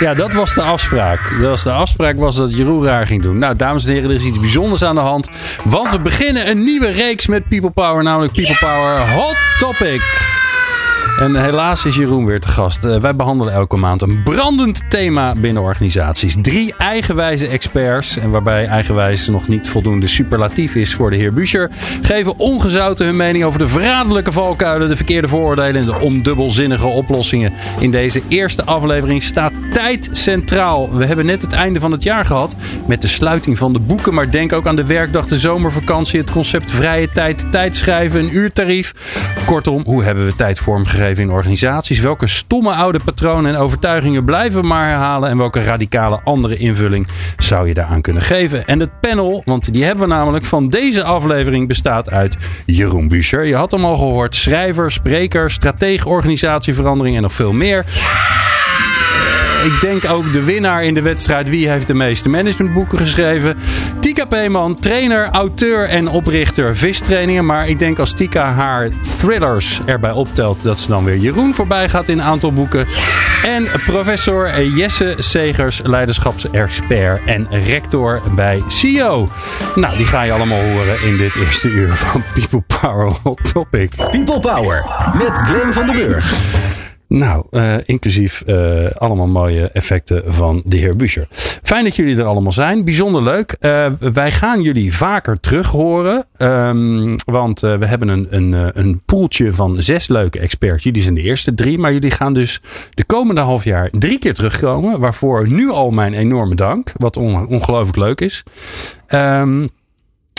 Ja, dat was de afspraak. Dat was de afspraak was dat Jeroen raar ging doen. Nou, dames en heren, er is iets bijzonders aan de hand. Want we beginnen een nieuwe reeks met People Power, namelijk People Power Hot Topic. En helaas is Jeroen weer te gast. Uh, wij behandelen elke maand een brandend thema binnen organisaties. Drie eigenwijze experts, en waarbij eigenwijs nog niet voldoende superlatief is voor de heer Buescher, geven ongezouten hun mening over de verraderlijke valkuilen, de verkeerde vooroordelen en de ondubbelzinnige oplossingen. In deze eerste aflevering staat tijd centraal. We hebben net het einde van het jaar gehad met de sluiting van de boeken, maar denk ook aan de werkdag, de zomervakantie, het concept vrije tijd, tijdschrijven, een uurtarief. Kortom, hoe hebben we tijd vormgegeven? In organisaties? Welke stomme oude patronen en overtuigingen blijven maar herhalen? En welke radicale andere invulling zou je daaraan kunnen geven? En het panel, want die hebben we namelijk van deze aflevering, bestaat uit Jeroen Buescher. Je had hem al gehoord. Schrijver, spreker, stratege organisatieverandering en nog veel meer ik denk ook de winnaar in de wedstrijd. Wie heeft de meeste managementboeken geschreven? Tika Peeman, trainer, auteur en oprichter vistrainingen. Maar ik denk als Tika haar thrillers erbij optelt, dat ze dan weer Jeroen voorbij gaat in een aantal boeken. En professor Jesse Segers, leiderschapsexpert en rector bij CEO. Nou, die ga je allemaal horen in dit eerste uur van People Power Hot Topic. People Power met Glenn van den Burg. Nou, uh, inclusief uh, allemaal mooie effecten van de heer Buscher. Fijn dat jullie er allemaal zijn. Bijzonder leuk. Uh, wij gaan jullie vaker terug horen. Um, want we hebben een, een, een poeltje van zes leuke experts. Jullie zijn de eerste drie. Maar jullie gaan dus de komende half jaar drie keer terugkomen. Waarvoor nu al mijn enorme dank. Wat on, ongelooflijk leuk is. Um,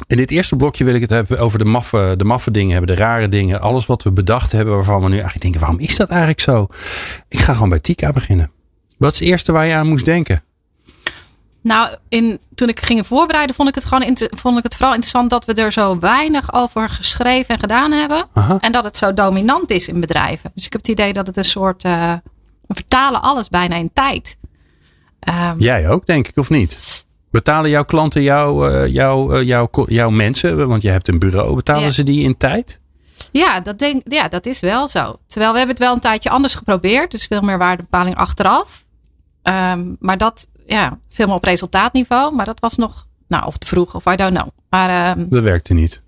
in dit eerste blokje wil ik het hebben over de maffe, de maffe dingen hebben, de rare dingen. Alles wat we bedacht hebben waarvan we nu eigenlijk denken, waarom is dat eigenlijk zo? Ik ga gewoon bij Tika beginnen. Wat is het eerste waar je aan moest denken? Nou, in, toen ik ging voorbereiden, vond ik het gewoon vond ik het vooral interessant dat we er zo weinig over geschreven en gedaan hebben. Aha. En dat het zo dominant is in bedrijven. Dus ik heb het idee dat het een soort. Uh, we vertalen alles bijna in tijd. Um, Jij ook, denk ik, of niet? Betalen jouw klanten jouw, uh, jouw, uh, jouw, jouw mensen, want je hebt een bureau, betalen ze die in tijd? Ja dat, denk, ja, dat is wel zo. Terwijl we hebben het wel een tijdje anders geprobeerd. Dus veel meer waardebepaling achteraf. Um, maar dat, ja, veel meer op resultaatniveau. Maar dat was nog, nou, of te vroeg of I don't know. Maar, um, dat werkte niet.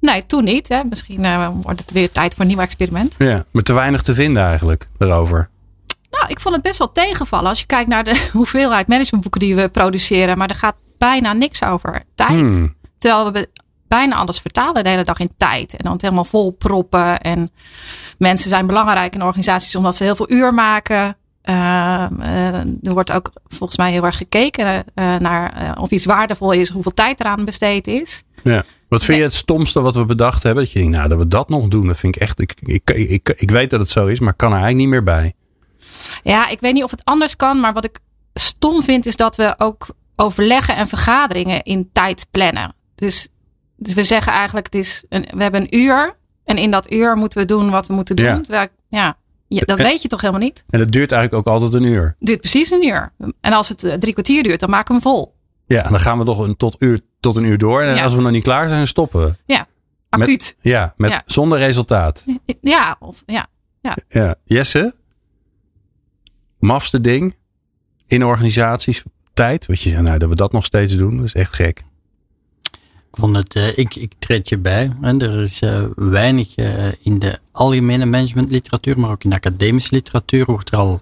Nee, toen niet. Hè. Misschien uh, wordt het weer tijd voor een nieuw experiment. Ja, maar te weinig te vinden eigenlijk erover. Nou, ik vond het best wel tegenvallen. Als je kijkt naar de hoeveelheid managementboeken die we produceren. Maar er gaat bijna niks over tijd. Hmm. Terwijl we bijna alles vertalen de hele dag in tijd. En dan het helemaal vol proppen. En mensen zijn belangrijk in organisaties omdat ze heel veel uur maken. Uh, uh, er wordt ook volgens mij heel erg gekeken uh, naar of iets waardevol is, hoeveel tijd eraan besteed is. Ja. Wat vind je het stomste wat we bedacht hebben? Dat je denkt, nou, dat we dat nog doen, dat vind ik echt. Ik, ik, ik, ik weet dat het zo is, maar kan er eigenlijk niet meer bij. Ja, ik weet niet of het anders kan, maar wat ik stom vind is dat we ook overleggen en vergaderingen in tijd plannen. Dus, dus we zeggen eigenlijk, het is een, we hebben een uur en in dat uur moeten we doen wat we moeten doen. Ja, ja, ja dat weet je toch helemaal niet? En het duurt eigenlijk ook altijd een uur. Duurt precies een uur. En als het eh, drie kwartier duurt, dan maken we hem vol. Ja, en dan gaan we toch een tot, uur, tot een uur door. En als we nog niet klaar zijn, stoppen we. Ja, acuut. ja, met, zonder resultaat. Ja, of, ja, ja. ja. Jesse? Mafste ding in organisaties? Tijd? Wat je nou, dat we dat nog steeds doen, dat is echt gek. Ik vond het, uh, ik, ik treed je bij. Er is uh, weinig uh, in de algemene managementliteratuur, maar ook in de academische literatuur wordt er al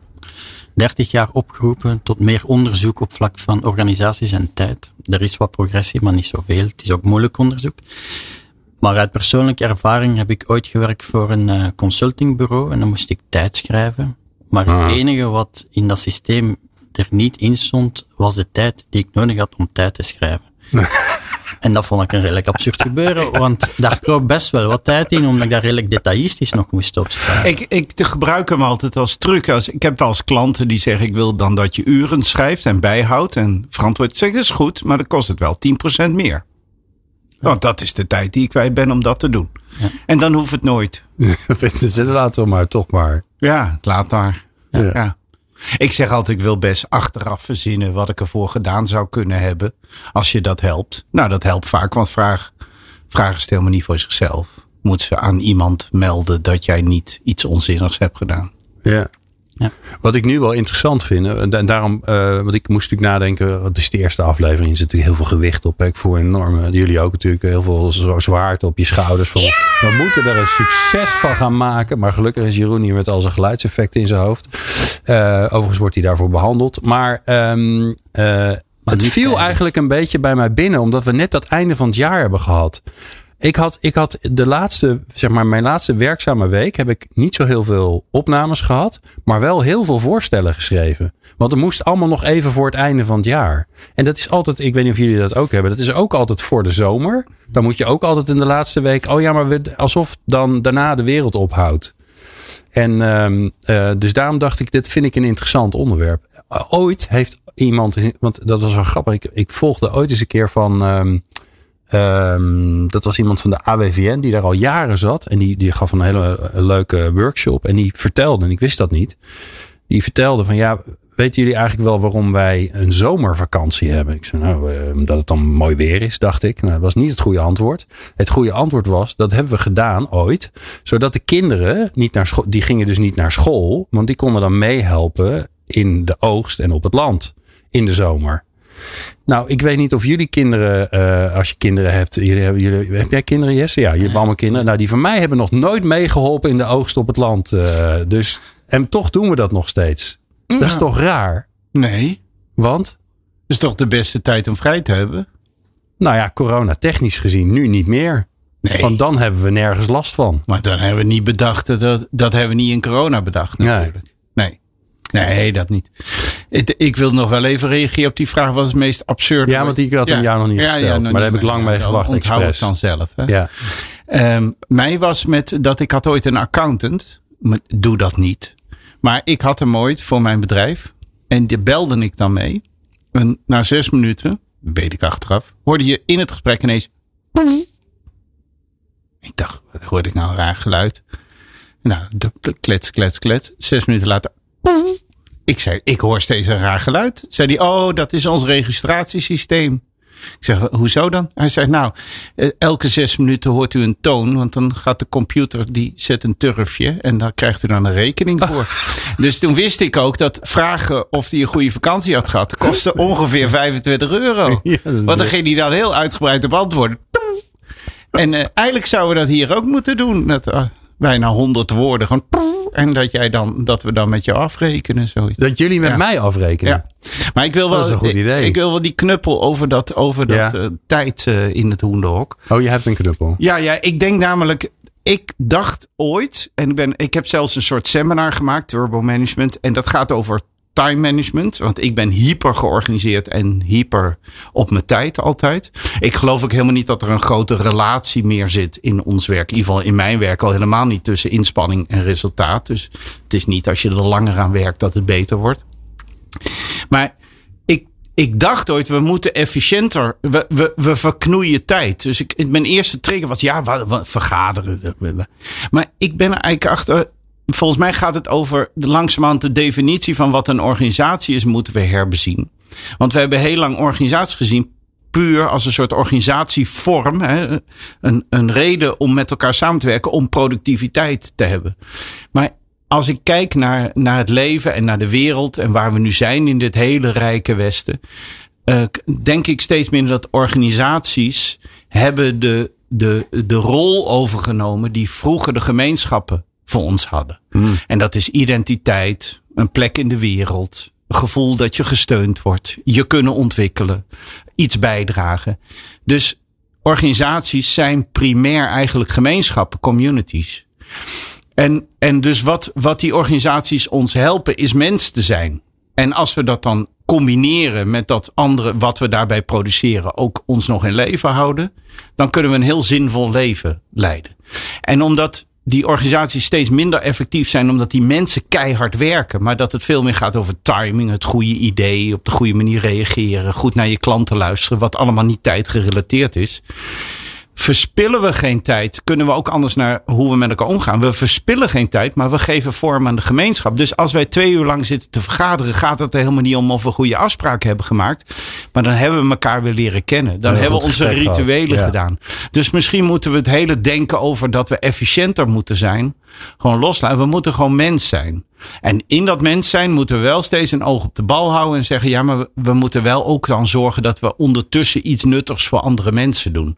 30 jaar opgeroepen tot meer onderzoek op vlak van organisaties en tijd. Er is wat progressie, maar niet zoveel. Het is ook moeilijk onderzoek. Maar uit persoonlijke ervaring heb ik ooit gewerkt voor een consultingbureau en dan moest ik tijd schrijven. Maar het ah. enige wat in dat systeem er niet in stond, was de tijd die ik nodig had om tijd te schrijven. en dat vond ik een redelijk absurd gebeuren, want daar kroop best wel wat tijd in, omdat ik daar redelijk detailistisch nog moest opschrijven. Ik, ik gebruik hem altijd als truc. Als, ik heb wel eens klanten die zeggen, ik wil dan dat je uren schrijft en bijhoudt en verantwoord. Zeg, dat is goed, maar dan kost het wel 10% meer. Want dat is de tijd die ik kwijt ben om dat te doen. En dan hoeft het nooit. Vinden ze, laten we maar, toch maar. Ja, laat maar. Ja. Ja. Ik zeg altijd, ik wil best achteraf verzinnen wat ik ervoor gedaan zou kunnen hebben. Als je dat helpt. Nou, dat helpt vaak, want vraag, vragen stelt me niet voor zichzelf. Moet ze aan iemand melden dat jij niet iets onzinnigs hebt gedaan. Ja. Ja. Wat ik nu wel interessant vind, en da- daarom, eh, want ik moest natuurlijk nadenken, het is de eerste aflevering, er zit natuurlijk heel veel gewicht op. hè. Ik voel een enorme, jullie ook natuurlijk, heel veel zwaarte op je schouders. Van, We moeten er een succes van gaan maken. Maar gelukkig is Jeroen hier met al zijn geluidseffecten in zijn hoofd. Eh, overigens wordt hij daarvoor behandeld. Maar, ehm, eh, het viel eigenlijk een beetje bij mij binnen, omdat we net dat einde van het jaar hebben gehad. Ik had, ik had de laatste, zeg maar, mijn laatste werkzame week heb ik niet zo heel veel opnames gehad, maar wel heel veel voorstellen geschreven. Want het moest allemaal nog even voor het einde van het jaar. En dat is altijd, ik weet niet of jullie dat ook hebben, dat is ook altijd voor de zomer. Dan moet je ook altijd in de laatste week, oh ja, maar we, alsof dan daarna de wereld ophoudt. En ehm, eh, dus daarom dacht ik, dit vind ik een interessant onderwerp. Ooit heeft iemand, want dat was wel grappig, ik, ik volgde ooit eens een keer van, ehm, ehm, dat was iemand van de AWVN die daar al jaren zat. En die, die gaf een hele eh, leuke workshop. En die vertelde, en ik wist dat niet, die vertelde van ja, weten jullie eigenlijk wel waarom wij een zomervakantie hebben? Ik zei nou, eh, omdat het dan mooi weer is, dacht ik. Nou, dat was niet het goede antwoord. Het goede antwoord was, dat hebben we gedaan ooit. Zodat de kinderen niet naar school, die gingen dus niet naar school. Want die konden dan meehelpen in de oogst en op het land in de zomer. Nou, ik weet niet of jullie kinderen, eh, als je kinderen hebt. Jullie, hebben- jullie, heb jij kinderen, Jesse? Ja, je hebt allemaal kinderen. Nou, die van mij hebben nog nooit meegeholpen in de oogst op het land. eh, dus, en toch doen we dat nog steeds. Dat is toch raar? Nee, Want, dat is toch de beste tijd om vrij te hebben? nou ja, corona technisch gezien nu niet meer. Nee. Want dan hebben we nergens last van. Maar dan hebben we niet bedacht, dat, dat hebben we niet in corona bedacht natuurlijk. Nee. Nee, dat niet. Ik, ik wil nog wel even reageren op die vraag. Wat is het meest absurde? Ja, want die had hem jou nog niet gesteld. Maar daar heb ik lang mee gewacht, Onthoud het expres. dan zelf. Hè? Ja. Ehm, mij was met dat ik had ooit een accountant. Doe dat niet. Maar ik had hem ooit voor mijn bedrijf. En die belde ik dan mee. En na zes minuten, weet ik achteraf, hoorde je in het gesprek ineens. Ik dacht, wat hoorde ik nou een raar geluid? Nou, klets, klets, klets. Zes minuten later. Ik zei, ik hoor steeds een raar geluid. Zei hij, oh, dat is ons registratiesysteem. Ik zeg, hoezo dan? Hij zei, nou, eh, elke zes minuten hoort u een toon. Want dan gaat de computer, die zet een turfje. En daar krijgt u dan een rekening voor. Dus toen wist ik ook dat vragen of hij een goede vakantie had gehad... kostte ongeveer 25 euro. Ja, Want dan ging hij dan heel uitgebreid op antwoorden. En eh, eigenlijk zouden we dat hier ook moeten doen. Dat, eh, bijna 100 woorden. Gewoon, en dat, jij dan, dat we dan met jou afrekenen. Zoiets. Dat jullie met Ja. mij afrekenen. Ja. Maar ik wil wel, Dat is een goed idee. Ik wil wel die knuppel over dat, over dat Ja. eh, tijd eh, in het hoenderhok. Oh, je hebt een knuppel. Ja, ja, ik denk namelijk. Ik dacht ooit, en ik, ben, ik heb zelfs een soort seminar gemaakt, Turbo Management. En dat gaat over time management. Want ik ben hyper georganiseerd en hyper op mijn tijd altijd. Ik geloof ook helemaal niet dat er een grote relatie meer zit in ons werk. In ieder geval in mijn werk al helemaal niet tussen inspanning en resultaat. Dus het is niet als je er langer aan werkt dat het beter wordt. Maar ik, dacht ooit, we moeten efficiënter. We, we, we verknoeien tijd. Dus ik, mijn eerste trigger was, ja, wat, wat, vergaderen. Maar ik ben er eigenlijk achter. Volgens mij gaat het over langzamerhand de definitie van wat een organisatie is, moeten we herbezien. Want we hebben heel lang organisaties gezien puur als een soort organisatievorm. Hè, een, een reden om met elkaar samen te werken om productiviteit te hebben. Maar als ik kijk naar, naar het leven en naar de wereld en waar we nu zijn in dit hele rijke Westen, uh, denk ik steeds minder dat organisaties hebben de, de, de rol overgenomen die vroeger de gemeenschappen voor ons hadden. Hmm. En dat is identiteit, een plek in de wereld, gevoel dat je gesteund wordt, je kunnen ontwikkelen, iets bijdragen. Dus organisaties zijn primair eigenlijk gemeenschappen, communities. En, en dus wat, wat die organisaties ons helpen is mens te zijn. En als we dat dan combineren met dat andere wat we daarbij produceren ook ons nog in leven houden, dan kunnen we een heel zinvol leven leiden. En omdat die organisaties steeds minder effectief zijn, omdat die mensen keihard werken, maar dat het veel meer gaat over timing, het goede idee, op de goede manier reageren, goed naar je klanten luisteren, wat allemaal niet tijdgerelateerd is verspillen we geen tijd. Kunnen we ook anders naar hoe we met elkaar omgaan. We verspillen geen tijd, maar we geven vorm aan de gemeenschap. Dus als wij twee uur lang zitten te vergaderen, gaat het er helemaal niet om of we goede afspraken hebben gemaakt. Maar dan hebben we elkaar weer leren kennen. Dan hebben we onze rituelen ja. gedaan. Dus misschien moeten we het hele denken over dat we efficiënter moeten zijn. Gewoon loslaten. We moeten gewoon mens zijn. En in dat mens zijn moeten we wel steeds een oog op de bal houden. En zeggen, ja, maar we, moeten wel ook dan zorgen dat we ondertussen iets nuttigs voor andere mensen doen.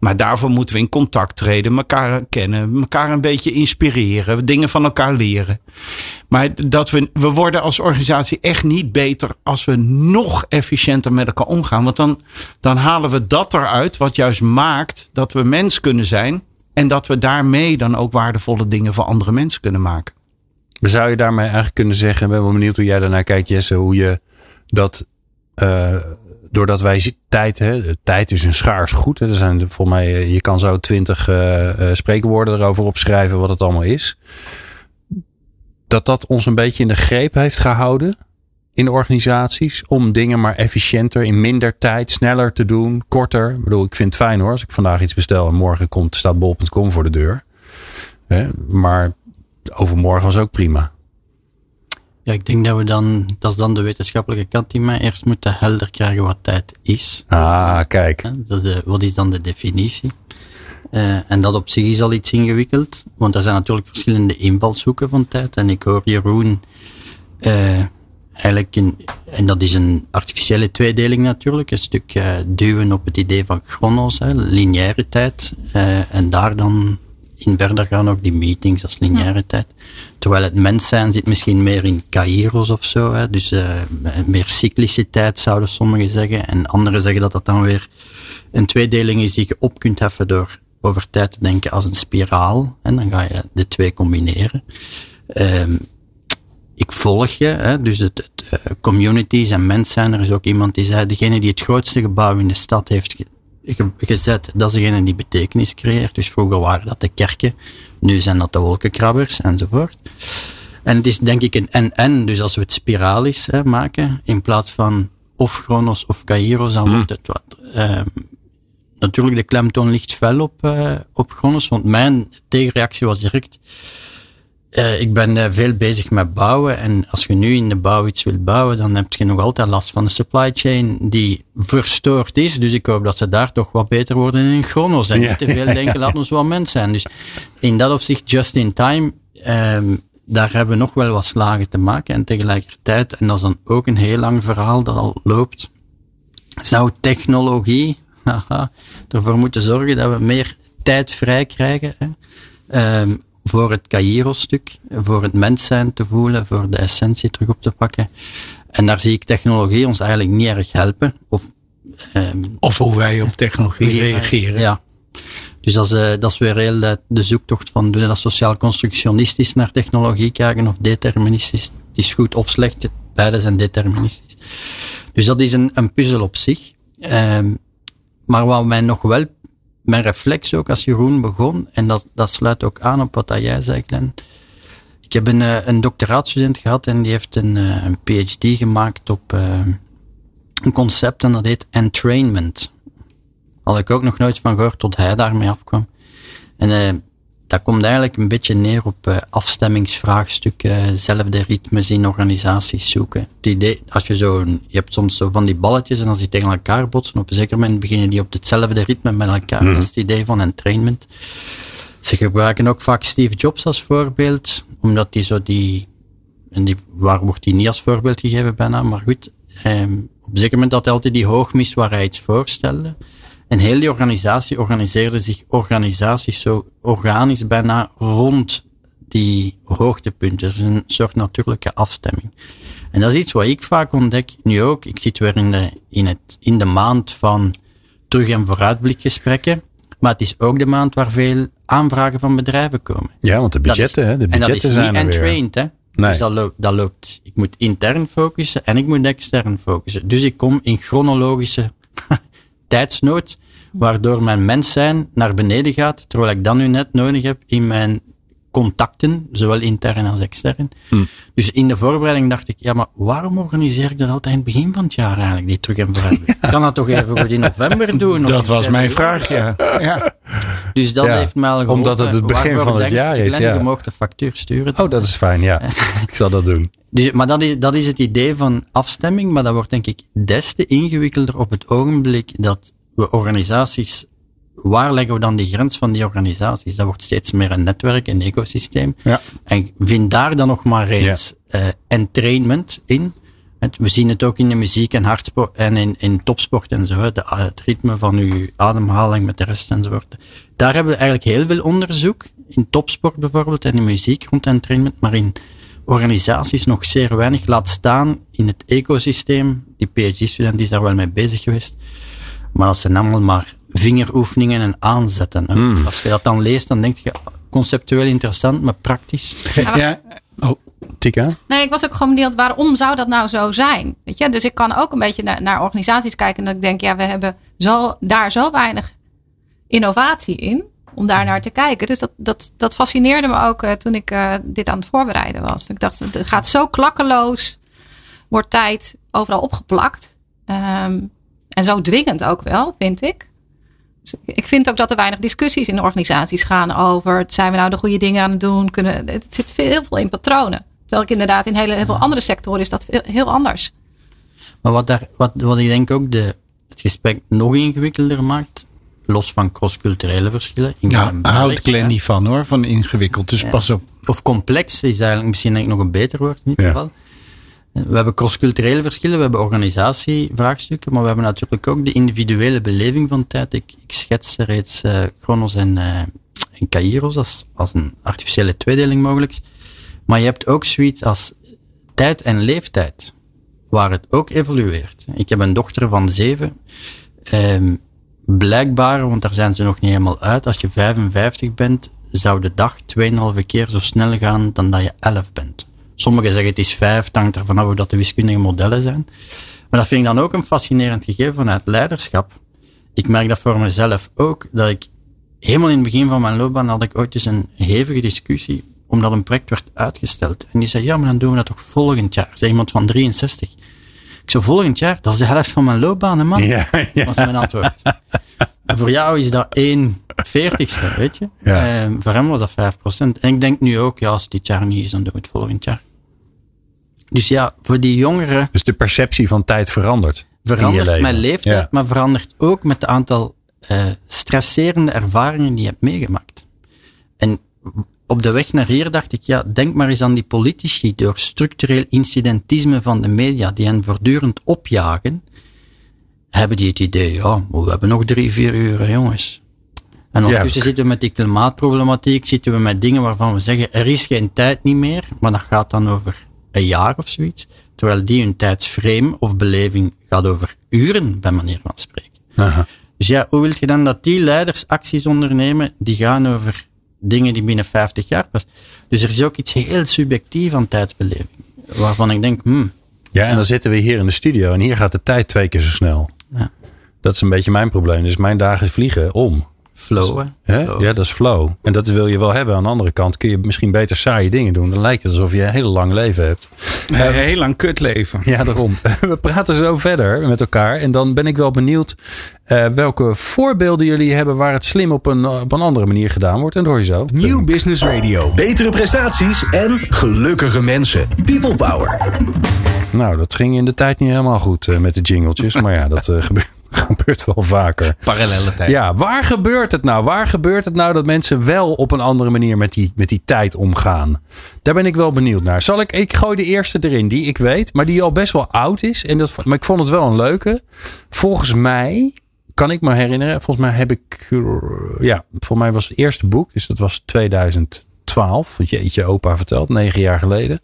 Maar daarvoor moeten we in contact treden, elkaar kennen, elkaar een beetje inspireren, dingen van elkaar leren. Maar dat we, we worden als organisatie echt niet beter als we nog efficiënter met elkaar omgaan. Want dan, dan halen we dat eruit wat juist maakt dat we mens kunnen zijn. En dat we daarmee dan ook waardevolle dingen voor andere mensen kunnen maken. Zou je daarmee eigenlijk kunnen zeggen, ik ben wel benieuwd hoe jij daarnaar kijkt, Jesse, hoe je dat, eh, doordat wij tijd, hè, tijd is een schaars goed. Hè, er zijn volgens mij, eh, je kan zo twintig eh, spreekwoorden erover opschrijven wat het allemaal is. Dat dat ons een beetje in de greep heeft gehouden in organisaties om dingen maar efficiënter, in minder tijd, sneller te doen, korter. Ik bedoel, ik vind het fijn hoor, als ik vandaag iets bestel en morgen komt, staat bol.com voor de deur. Hè, maar overmorgen was ook prima. Ja, ik denk dat we dan, dat is dan de wetenschappelijke kant die mij eerst moeten helder krijgen wat tijd is. Ah, kijk. Dat is de, wat is dan de definitie? Eh, en dat op zich is al iets ingewikkeld, want er zijn natuurlijk verschillende invalshoeken van tijd. En ik hoor Jeroen eh, eigenlijk, een, en dat is een artificiële tweedeling natuurlijk, een stuk eh, duwen op het idee van chronos, hè, lineaire tijd. en daar dan in verder gaan ook die meetings als lineaire tijd. Terwijl het mens zijn zit misschien meer in kairos of zo. Hè, dus eh, meer cyclische tijd zouden sommigen zeggen. En anderen zeggen dat dat dan weer een tweedeling is die je op kunt heffen door over tijd te denken als een spiraal. En dan ga je de twee combineren. Ehm, ik volg je, hè, dus het, het eh, communities en mens zijn. Er is ook iemand die zei, degene die het grootste gebouw in de stad heeft gezet, dat is degene die betekenis creëert. Dus vroeger waren dat de kerken, nu zijn dat de wolkenkrabbers enzovoort. En het is denk ik een en-en, dus als we het spiralisch hè, maken, in plaats van of Chronos of Kairos, dan wordt het wat. ehm, natuurlijk, de klemtoon ligt fel op, eh, op Chronos, want mijn tegenreactie was direct, eh, ik ben eh, veel bezig met bouwen en als je nu in de bouw iets wilt bouwen, dan heb je nog altijd last van de supply chain die verstoord is. Dus ik hoop dat ze daar toch wat beter worden in chronos en Ja. niet te veel denken, laat ons wel mens zijn. Dus in dat opzicht, just in time, ehm, daar hebben we nog wel wat slagen te maken. En tegelijkertijd, en dat is dan ook een heel lang verhaal dat al loopt, zou technologie haha, ervoor moeten zorgen dat we meer tijd vrij krijgen. Hè? Ehm, voor het Cairo-stuk, voor het mens zijn te voelen, voor de essentie terug op te pakken. En daar zie ik technologie ons eigenlijk niet erg helpen. Of, ehm, Of hoe wij op technologie reageren. ja. Dus dat is, eh, dat is weer heel de, de zoektocht van doen we dat sociaal constructionistisch naar technologie kijken of deterministisch. Het is goed of slecht, beide zijn deterministisch. Dus dat is een, een puzzel op zich. Ehm, maar wat mij nog wel, mijn reflex ook als Jeroen begon, en dat, dat sluit ook aan op wat jij zei. Ik heb een, eh, een doctoraatstudent gehad en die heeft een, eh, een PhD gemaakt op eh, een concept en dat heet entrainment. Had ik ook nog nooit van gehoord tot hij daarmee afkwam. En dat komt eigenlijk een beetje neer op eh, afstemmingsvraagstukken, zelfde ritmes in organisaties zoeken. Het idee, als je zo, een- je hebt soms zo van die balletjes en als die tegen elkaar botsen, op een zeker moment beginnen die op hetzelfde ritme met elkaar. Dat is het idee van entrainment. Ze gebruiken ook vaak Steve Jobs als voorbeeld, omdat die zo die, en die, waar wordt die niet als voorbeeld gegeven bijna, maar goed, ehm, op een zeker moment had hij altijd die hoogmis waar hij iets voorstelde. En heel die organisatie organiseerde zich organisaties zo organisch bijna rond die hoogtepunten. Dat is een soort natuurlijke afstemming. En dat is iets wat ik vaak ontdek, nu ook. Ik zit weer in de, in het, in de maand van terug- en vooruitblikgesprekken. Maar het is ook de maand waar veel aanvragen van bedrijven komen. Ja, want de budgetten, hè, de en dat is budgetten niet entrained, hè. Nee. Dus dat loopt, dat loopt, ik moet intern focussen en ik moet extern focussen. Dus ik kom in chronologische tijdsnood, waardoor mijn mens zijn naar beneden gaat, terwijl ik dat nu net nodig heb in mijn contacten, zowel intern als extern. Hm. Dus in de voorbereiding dacht ik, ja, maar waarom organiseer ik dat altijd in het begin van het jaar eigenlijk, die terug en vooruit? Ik kan dat toch even goed in november doen? Dat was mijn vraag, ja. ja. Dus dat Ja, heeft mij al geholpen. omdat het het begin Waarvoor van het denk jaar is, Glenn, ja. Je mag de factuur sturen. Oh, dat is fijn, ja. ik zal dat doen. Dus, maar dat is, dat is het idee van afstemming, maar dat wordt denk ik des te ingewikkelder op het ogenblik dat we organisaties, waar leggen we dan die grens van die organisaties? Dat wordt steeds meer een netwerk, een ecosysteem. Ja. En vind daar dan nog maar eens eh, entrainment in. We zien het ook in de muziek en hardsport en in, in topsport en zo. De, het ritme van uw ademhaling met de rest enzovoort. Daar hebben we eigenlijk heel veel onderzoek. In topsport bijvoorbeeld en in muziek rond entrainment. Maar in organisaties nog zeer weinig. Laat staan in het ecosysteem. Die PhD-student is daar wel mee bezig geweest. Maar dat zijn allemaal maar vingeroefeningen en aanzetten. hè. Als je dat dan leest, dan denk je conceptueel interessant, maar praktisch. Ja. Oh, Tika? Nee, ik was ook gewoon benieuwd waarom zou dat nou zo zijn? Weet je? Dus ik kan ook een beetje naar, naar organisaties kijken en dat ik denk, ja, we hebben zo, daar zo weinig innovatie in om daar naar te kijken. Dus dat, dat, dat fascineerde me ook eh, toen ik eh, dit aan het voorbereiden was. Ik dacht, het gaat zo klakkeloos, wordt tijd overal opgeplakt. Ehm, en zo dwingend ook wel, vind ik. Ik- vind ook dat er weinig discussies in organisaties gaan over, zijn we nou de goede dingen aan het doen? Kunnen, het zit veel, heel veel in patronen. Terwijl ik inderdaad in hele, heel veel andere sectoren is dat heel anders. Maar wat, daar, wat, wat ik denk ook de, het gesprek nog ingewikkelder maakt, los van cross-culturele verschillen. Nou, Belg, houdt Glenn niet van hoor, van ingewikkeld. Dus pas op. Of complex is eigenlijk misschien denk ik nog een beter woord in ieder Ja. We hebben cross-culturele verschillen, we hebben organisatievraagstukken, maar we hebben natuurlijk ook de individuele beleving van tijd. Ik, ik schets reeds eh Chronos en, eh en Kairos als, als een artificiële tweedeling mogelijk. Maar je hebt ook zoiets als tijd en leeftijd, waar het ook evolueert. Ik heb een dochter van zeven. Ehm, blijkbaar, want daar zijn ze nog niet helemaal uit, als je 55 bent, zou de dag 2,5 keer zo snel gaan dan dat je 11 bent. Sommigen zeggen het is 5, het hangt er vanaf hoe dat de wiskundige modellen zijn. Maar dat vind ik dan ook een fascinerend gegeven vanuit leiderschap. Ik merk dat voor mezelf ook, dat ik helemaal in het begin van mijn loopbaan had ik ooit eens een hevige discussie, omdat een project werd uitgesteld. En die zei, ja, maar dan doen we dat toch volgend jaar. Zei iemand van 63. Ik zei, volgend jaar? Dat is de helft van mijn loopbaan, hè, man. Ja, ja. was mijn antwoord. En voor jou is dat 1 veertigste, weet je. Ja. Ehm, voor hem was dat 5%. En ik denk nu ook, ja, als het dit jaar niet is, dan doen we het volgend jaar. Dus ja, voor die jongeren Dus de perceptie van tijd verandert. verandert mijn leeftijd, Ja. maar verandert ook met het aantal eh, stresserende ervaringen die je hebt meegemaakt. En op de weg naar hier dacht ik, ja, denk maar eens aan die politici door structureel incidentisme van de media, die hen voortdurend opjagen, hebben die het idee, ja, we hebben nog drie, vier uur, jongens. En ondertussen Ja. zitten we met die klimaatproblematiek, zitten we met dingen waarvan we zeggen, er is geen tijd niet meer, maar dat gaat dan over een jaar of zoiets. Terwijl die hun tijdsframe of beleving gaat over uren, bij manier van spreken. Aha. Dus ja, hoe wil je dan dat die leiders acties ondernemen die gaan over dingen die binnen 50 jaar pas. Dus er is ook iets heel subjectief aan tijdsbeleving. Waarvan ik denk, hmm, Ja, en dan zitten we hier in de studio en hier gaat de tijd twee keer zo snel. Ja. Dat is een beetje mijn probleem. Dus mijn dagen vliegen om. Flow. hè? Flow. Ja, dat is flow. En dat wil je wel hebben. Aan de andere kant kun je misschien beter saaie dingen doen. Dan lijkt het alsof je een hele lang leven hebt. Een heel lang kutleven. Ja, daarom. We praten zo verder met elkaar. En dan ben ik wel benieuwd eh, welke voorbeelden jullie hebben waar het slim op een, op een andere manier gedaan wordt. En dat hoor je zo. Nieuw Business Radio. Betere prestaties en gelukkige mensen. People Power. Nou, dat ging in de tijd niet helemaal goed eh, met de jingletjes. Maar ja, dat eh, gebeurt, gebeurt wel vaker. Parallele tijd. Ja, waar gebeurt het nou? Waar gebeurt het nou dat mensen wel op een andere manier met die, met die tijd omgaan? Daar ben ik wel benieuwd naar. Zal ik, ik gooi de eerste erin die ik weet, maar die al best wel oud is. En dat, maar ik vond het wel een leuke. Volgens mij, kan ik me herinneren, volgens mij heb ik, ja, voor mij was het eerste boek, dus dat was 2000. 12. Jeetje, opa vertelt, negen jaar geleden.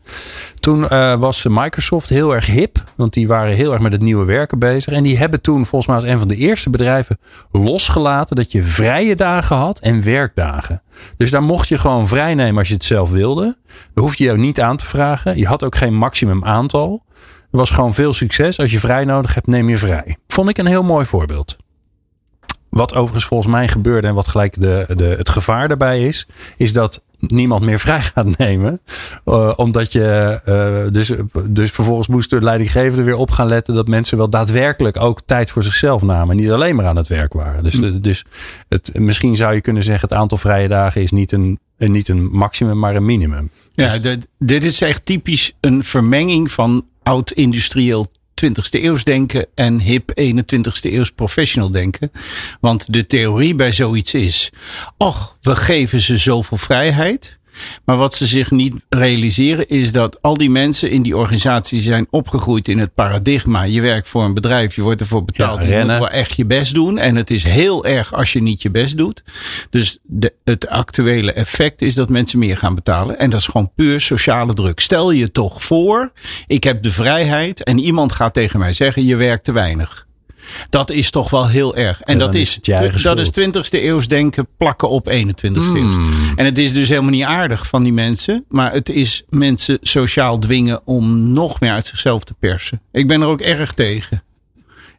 Toen eh, was Microsoft heel erg hip. Want die waren heel erg met het nieuwe werken bezig. En die hebben toen volgens mij als een van de eerste bedrijven losgelaten dat je vrije dagen had en werkdagen. Dus daar mocht je gewoon vrij nemen als je het zelf wilde. Je hoef je jou niet aan te vragen. Je had ook geen maximum aantal. Er was gewoon veel succes. Als je vrij nodig hebt, neem je vrij. Vond ik een heel mooi voorbeeld. Wat overigens volgens mij gebeurde en wat gelijk de, de, het gevaar daarbij is, is dat niemand meer vrij gaat nemen. Uh, omdat je uh, dus, dus vervolgens moest de leidinggevende weer op gaan letten dat mensen wel daadwerkelijk ook tijd voor zichzelf namen. Niet alleen maar aan het werk waren. Dus, Hm. dus het, misschien zou je kunnen zeggen: het aantal vrije dagen is niet een, niet een maximum, maar een minimum. Ja, dit, dit is echt typisch een vermenging van oud-industrieel 20ste eeuws denken en hip 21ste eeuws professional denken. Want de theorie bij zoiets is, och, we geven ze zoveel vrijheid. Maar wat ze zich niet realiseren is dat al die mensen in die organisatie zijn opgegroeid in het paradigma. Je werkt voor een bedrijf, je wordt ervoor betaald. Ja, je moet wel echt je best doen. En het is heel erg als je niet je best doet. Dus de, het actuele effect is dat mensen meer gaan betalen. En dat is gewoon puur sociale druk. Stel je toch voor, ik heb de vrijheid en iemand gaat tegen mij zeggen, je werkt te weinig. Dat is toch wel heel erg. En Ja, dat is, dat is schuld. 20ste eeuws denken plakken op 21ste Hmm. eeuws. En het is dus helemaal niet aardig van die mensen. Maar het is mensen sociaal dwingen om nog meer uit zichzelf te persen. Ik ben er ook erg tegen.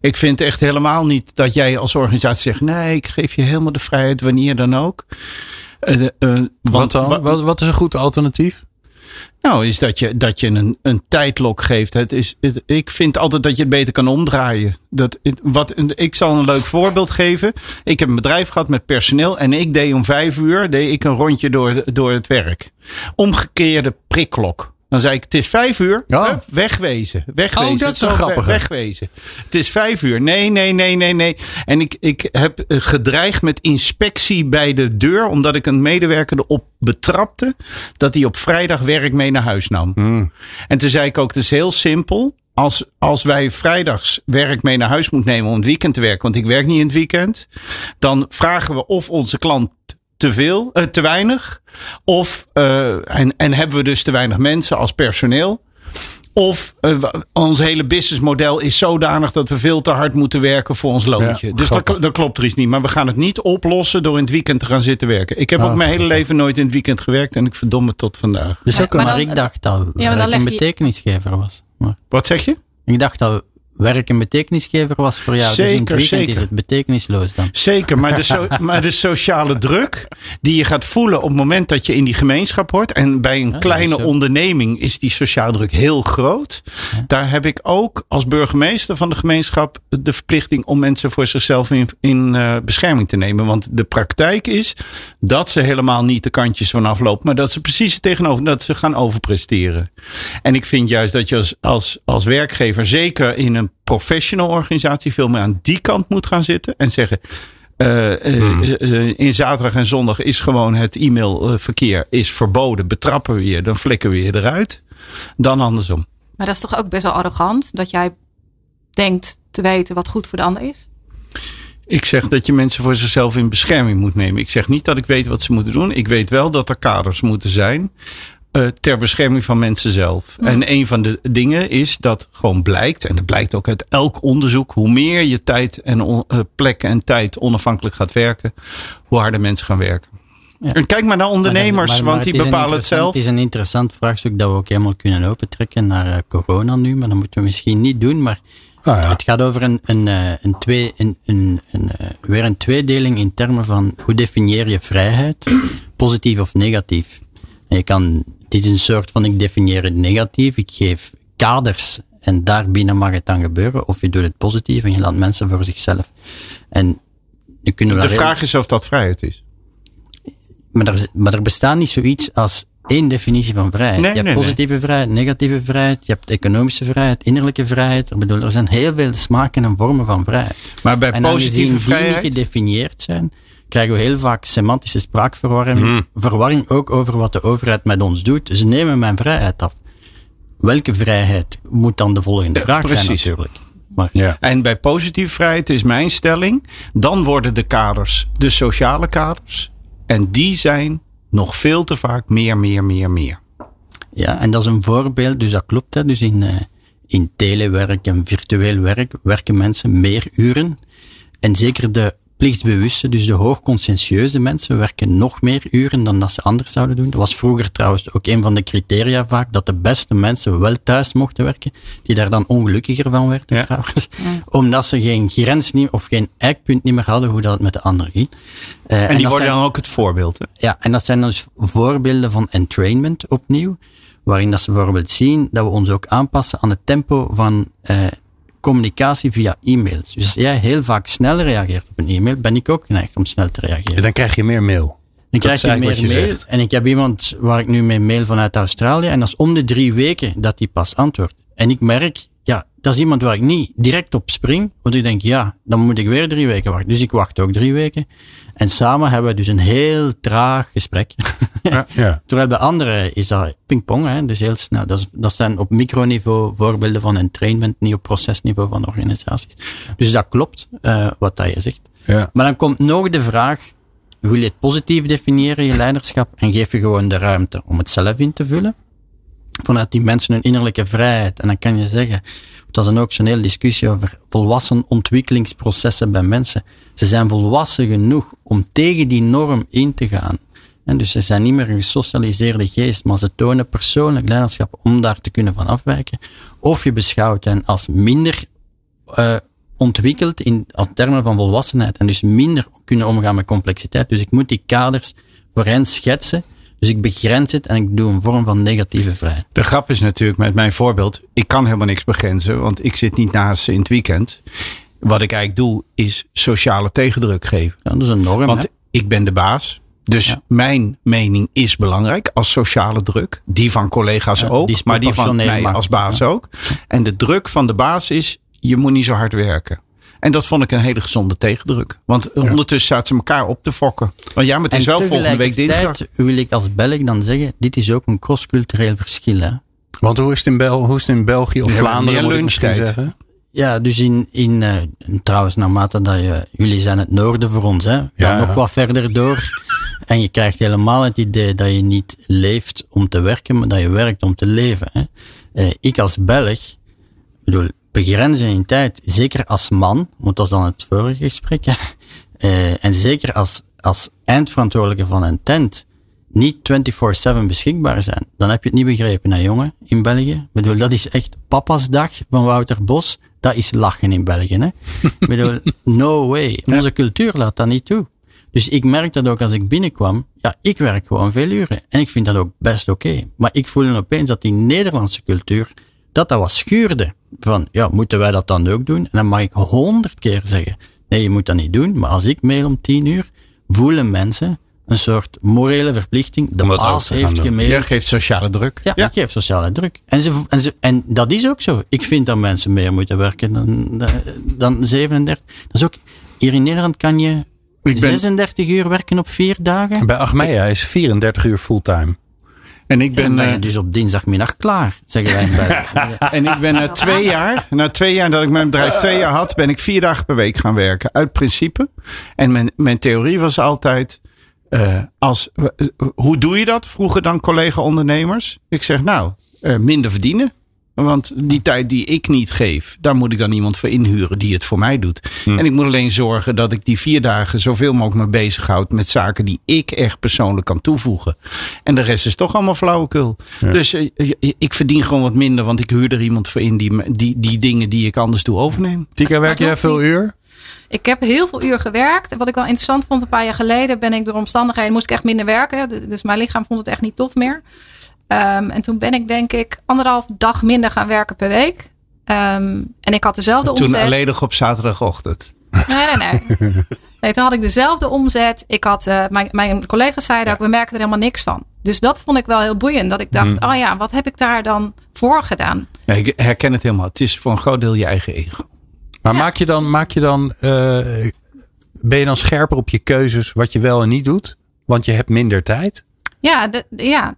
Ik vind echt helemaal niet dat jij als organisatie zegt: nee, ik geef je helemaal de vrijheid wanneer dan ook. Want- wat dan? wa- Wat, wat is een goed alternatief? Nou, is dat je, dat je een, een tijdlok geeft. Het is, ik vind altijd dat je het beter kan omdraaien. Dat, wat, ik zal een leuk voorbeeld geven. Ik heb een bedrijf gehad met personeel. En ik deed om vijf uur deed ik een rondje door, door het werk. Omgekeerde prikklok. Dan zei ik, het is vijf uur. Hup, wegwezen. Wegwezen. Oh, dat is een grappige. Wegwezen. Het is vijf uur. Nee, nee, nee, nee, nee. En ik, ik heb eh, gedreigd met inspectie bij de deur. Omdat ik een medewerker erop betrapte. Dat hij op vrijdag werk mee naar huis nam. En toen zei ik ook, het is heel simpel. Als, als wij vrijdags werk mee naar huis moeten nemen om het weekend te werken. Want ik werk niet in het weekend. Dan vragen we of onze klant te veel, eh, te weinig. Of, eh, en, en hebben we dus te weinig mensen als personeel. Of eh, ons hele businessmodel is zodanig dat we veel te hard moeten werken voor ons loontje. Ja, dus dat, dat klopt er iets niet. Maar we gaan het niet oplossen door in het weekend te gaan zitten werken. Ik heb Ah, ook mijn hele leven nooit in het weekend gewerkt. En ik verdomme het tot vandaag. Dus Maar- ook, maar maar, dan- ik dacht dat leg een betekenisgever was. Maar Wat zeg je? ik dacht dat werk een betekenisgever was voor jou. dus in het Zeker, weekend zeker. is het betekenisloos dan. Zeker, maar de, so- maar de sociale druk die je gaat voelen op het moment dat je in die gemeenschap hoort. En bij een kleine onderneming is die sociale druk heel groot. Daar heb ik ook als burgemeester van de gemeenschap de verplichting om mensen voor zichzelf in, in eh, bescherming te nemen. Want de praktijk is dat ze helemaal niet de kantjes vanaf lopen. Maar dat ze precies het tegenover, dat ze gaan overpresteren. En ik vind juist dat je als, als, als werkgever, zeker in een professional organisatie, veel meer aan die kant moet gaan zitten. En zeggen, eh, eh, eh, in zaterdag en zondag is gewoon het e-mailverkeer is verboden. Betrappen we je, dan flikken we je eruit. Dan andersom. Maar dat is toch ook best wel arrogant dat jij denkt te weten wat goed voor de ander is? Ik zeg dat je mensen voor zichzelf in bescherming moet nemen. Ik zeg niet dat ik weet wat ze moeten doen. Ik weet wel dat er kaders moeten zijn. Eh, ter bescherming van mensen zelf. En een van de dingen is dat gewoon blijkt, en dat blijkt ook uit elk onderzoek, hoe meer je tijd en eh, plek en tijd onafhankelijk gaat werken, hoe harder mensen gaan werken. Ja. En kijk maar naar ondernemers, Maar- maar- maar want die bepalen het zelf. Het is een interessant vraagstuk dat we ook helemaal kunnen opentrekken naar eh, corona nu. Maar dat moeten we misschien niet doen. Maar Ah, ja. het gaat over een, een, eh, een twee, een, een, een, eh, weer een tweedeling in termen van hoe definieer je vrijheid, positief of negatief. En je kan, het is een soort van ik definieer het negatief, ik geef kaders en daarbinnen mag het dan gebeuren. Of je doet het positief en je laat mensen voor zichzelf. En nu kunnen we De vraag is of dat vrijheid is. maar er, maar er bestaat niet zoiets als één definitie van vrijheid. Nee, je hebt nee, positieve vrijheid, negatieve vrijheid, je hebt economische vrijheid, innerlijke vrijheid. Ik bedoel, er zijn heel veel smaken en vormen van vrijheid. Maar bij En positieve die vrijheid. niet gedefinieerd zijn, krijgen we heel vaak semantische spraakverwarring. Hmm. Verwarring ook over wat de overheid met ons doet. Ze nemen mijn vrijheid af. Welke vrijheid moet dan de volgende Ja, vraag zijn precies. natuurlijk. Maar Ja. En bij positieve vrijheid is mijn stelling. Dan worden de kaders de sociale kaders. En die zijn nog veel te vaak meer, meer, meer, meer. Ja, en dat is een voorbeeld, dus dat klopt. Hè. Dus in, eh, in telewerk en virtueel werk werken mensen meer uren. En zeker de plichtsbewuste, dus de hoogconscientieuze mensen werken nog meer uren dan dat ze anders zouden doen. Dat was vroeger trouwens ook een van de criteria vaak, dat de beste mensen wel thuis mochten werken, die daar dan ongelukkiger van werden Ja. trouwens. Omdat ze geen grens niet, of geen eikpunt niet meer hadden hoe dat het met de anderen ging. Eh, En die dat worden zijn- dan ook het voorbeeld. Hè? ja, en dat zijn dus voorbeelden van entrainment opnieuw, waarin dat ze bijvoorbeeld zien dat we ons ook aanpassen aan het tempo van eh, communicatie via e-mails. Dus als jij heel vaak snel reageert op een e-mail, ben ik ook geneigd om snel te reageren. Dan krijg je meer mail. Dan krijg je meer je mail. zegt. En ik heb iemand waar ik nu mee mail vanuit Australië. En dat is om de drie weken dat die pas antwoordt. En ik merk, ja, dat is iemand waar ik niet direct op spring. Want ik denk, ja, dan moet ik weer drie weken wachten. Dus ik wacht ook drie weken. En samen hebben we dus een heel traag gesprek. Ja. Terwijl bij anderen is dat pingpong, hè, dus heel snel. Dat, is- dat zijn op microniveau voorbeelden van entrainment, niet op procesniveau van organisaties. Dus dat klopt, eh, wat dat je zegt. Ja. Maar dan komt nog de vraag, wil je het positief definiëren, je leiderschap, en geef je gewoon de ruimte om het zelf in te vullen? Vanuit die mensen hun innerlijke vrijheid. En dan kan je zeggen, dat is dan ook zo'n hele discussie over volwassen ontwikkelingsprocessen bij mensen. Ze zijn volwassen genoeg om tegen die norm in te gaan. En dus ze zijn niet meer een gesocialiseerde geest, maar ze tonen persoonlijk leiderschap om daar te kunnen van afwijken. Of je beschouwt hen als minder eh, ontwikkeld in, als termen van volwassenheid en dus minder kunnen omgaan met complexiteit. Dus ik moet die kaders voor hen schetsen. Dus ik begrens het en ik doe een vorm van negatieve vrijheid. De grap is natuurlijk met mijn voorbeeld. Ik kan helemaal niks begrenzen, want ik zit niet naast ze in het weekend. Wat ik eigenlijk doe, is sociale tegendruk geven. Ja, dat is een norm. Want hè? ik ben de baas. Dus Ja. mijn mening is belangrijk als sociale druk. Die van collega's Ja, ook, die maar die van mij maar- als baas ook. En de druk van de baas is, je moet niet zo hard werken. En dat vond ik een hele gezonde tegendruk. Want ondertussen zaten ze elkaar op te fokken. Want ja, maar het is En wel volgende week dinsdag. wil ik als Belg dan zeggen, dit is ook een cross-cultureel verschil. Hè? Want hoe is het in, Bel hoe is het in België of Vlaanderen? meer moet ik misschien lunchtijd. Ja, dus in, in eh, trouwens, naarmate dat je, jullie zijn het noorden voor ons, hè? Ja, Ja, nog wat verder door. En je krijgt helemaal het idee dat je niet leeft om te werken, maar dat je werkt om te leven. Hè? Eh, ik als Belg, bedoel, begrenzen in tijd, zeker als man, want dat is dan het vorige gesprek, hè? Eh, en zeker als, als eindverantwoordelijke van een tent, niet 24-7 beschikbaar zijn, dan heb je het niet begrepen, hè, jongen, in België. Ik bedoel, dat is echt papa's dag van Wouter Bos. Dat is lachen in België, hè. Ik bedoel, no way. Onze cultuur laat dat niet toe. Dus ik merk dat ook als ik binnenkwam. Ja, ik werk gewoon veel uren. En ik vind dat ook best oké. Maar ik voelde opeens dat die Nederlandse cultuur, dat dat wat schuurde. Van, ja, moeten wij dat dan ook doen? En dan mag ik honderd keer zeggen, nee, je moet dat niet doen. Maar als ik mail om tien uur, voelen mensen een soort morele verplichting. De baas heeft gemaild. Jij geeft sociale druk. Ja, ik geef sociale druk. En, ze, en, ze, en dat is ook zo. Ik vind dat mensen meer moeten werken dan, dan 37. Dat is ook, hier in Nederland kan je Ik ben- 36 uur werken op vier dagen. Bij Achmea is 34 uur fulltime. En ik En ben, je eh, dus op dinsdagmiddag klaar, zeggen wij en ik ben na twee jaar, na twee jaar dat ik mijn bedrijf twee jaar had, ben ik vier dagen per week gaan werken. Uit principe. En mijn, mijn theorie was altijd, eh, als, eh, hoe doe je dat? Vroegen dan collega-ondernemers. Ik zeg nou, eh, minder verdienen. Want die tijd die ik niet geef, daar moet ik dan iemand voor inhuren die het voor mij doet. En ik moet alleen zorgen dat ik die vier dagen zoveel mogelijk me bezighoud met zaken die ik echt persoonlijk kan toevoegen. En de rest is toch allemaal flauwekul. Dus eh, ik verdien gewoon wat minder, want ik huur er iemand voor in die, die, die dingen die ik anders doe overneem. Tika, werk jij veel uur? Ik heb heel veel uur gewerkt. En wat ik wel interessant vond, een paar jaar geleden ben ik door omstandigheden, moest ik echt minder werken. Dus mijn lichaam vond het echt niet tof meer. Ehm, en toen ben ik denk ik anderhalf dag minder gaan werken per week. Ehm, en ik had dezelfde Toen omzet. alleen nog op zaterdagochtend. Nee, nee, nee. nee. Toen had ik dezelfde omzet. Ik had, eh, mijn, mijn collega's zeiden ook, we merken er helemaal niks van. Dus dat vond ik wel heel boeiend. Dat ik dacht, oh ja, wat heb ik daar dan voor gedaan? Ja, ik herken het helemaal. Het is voor een groot deel je eigen ego. Maar Ja. maak je dan, maak je dan eh, ben je dan scherper op je keuzes wat je wel en niet doet? Want je hebt minder tijd. Ja, de- ja,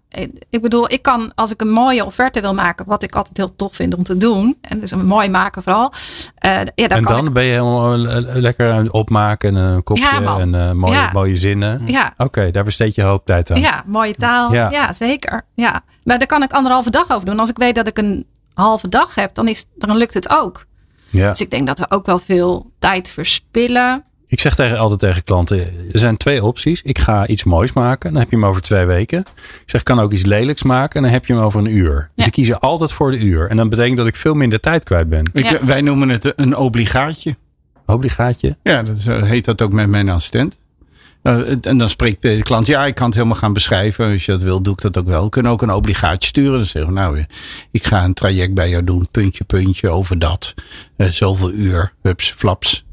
ik bedoel, ik kan als ik een mooie offerte wil maken, wat ik altijd heel tof vind om te doen, en dus een mooi maken vooral. eh, ja, dan en dan ben je helemaal eh, lekker aan het opmaken, een kopje Ja, en mooie, Ja. mooie zinnen. ja, Oké, daar besteed je hoop tijd aan. ja, mooie taal. Ja. Ja, zeker. Ja. Maar daar kan ik anderhalve dag over doen. Als ik weet dat ik een halve dag heb, dan, is, dan lukt het ook. Ja. Dus ik denk dat we ook wel veel tijd verspillen. Ik zeg tegen, altijd tegen klanten, er zijn twee opties. Ik ga iets moois maken, dan heb je hem over twee weken. Ik zeg, ik kan ook iets lelijks maken en dan heb je hem over een uur. Dus ik kies er altijd voor de uur. En dat betekent dat ik veel minder tijd kwijt ben. Ik, Ja. Wij noemen het een obligaatje. Obligaatje. Ja, dat is, eh, heet dat ook met mijn assistent. Het- en dan spreekt de klant, ja, ik kan het helemaal gaan beschrijven. Als je dat wil, doe ik dat ook wel. We kunnen ook een obligaatje sturen. Dan zeggen we, nou, eh, ik ga een traject bij jou doen. Puntje, puntje, over dat. Eh, zoveel uur, hups, flaps.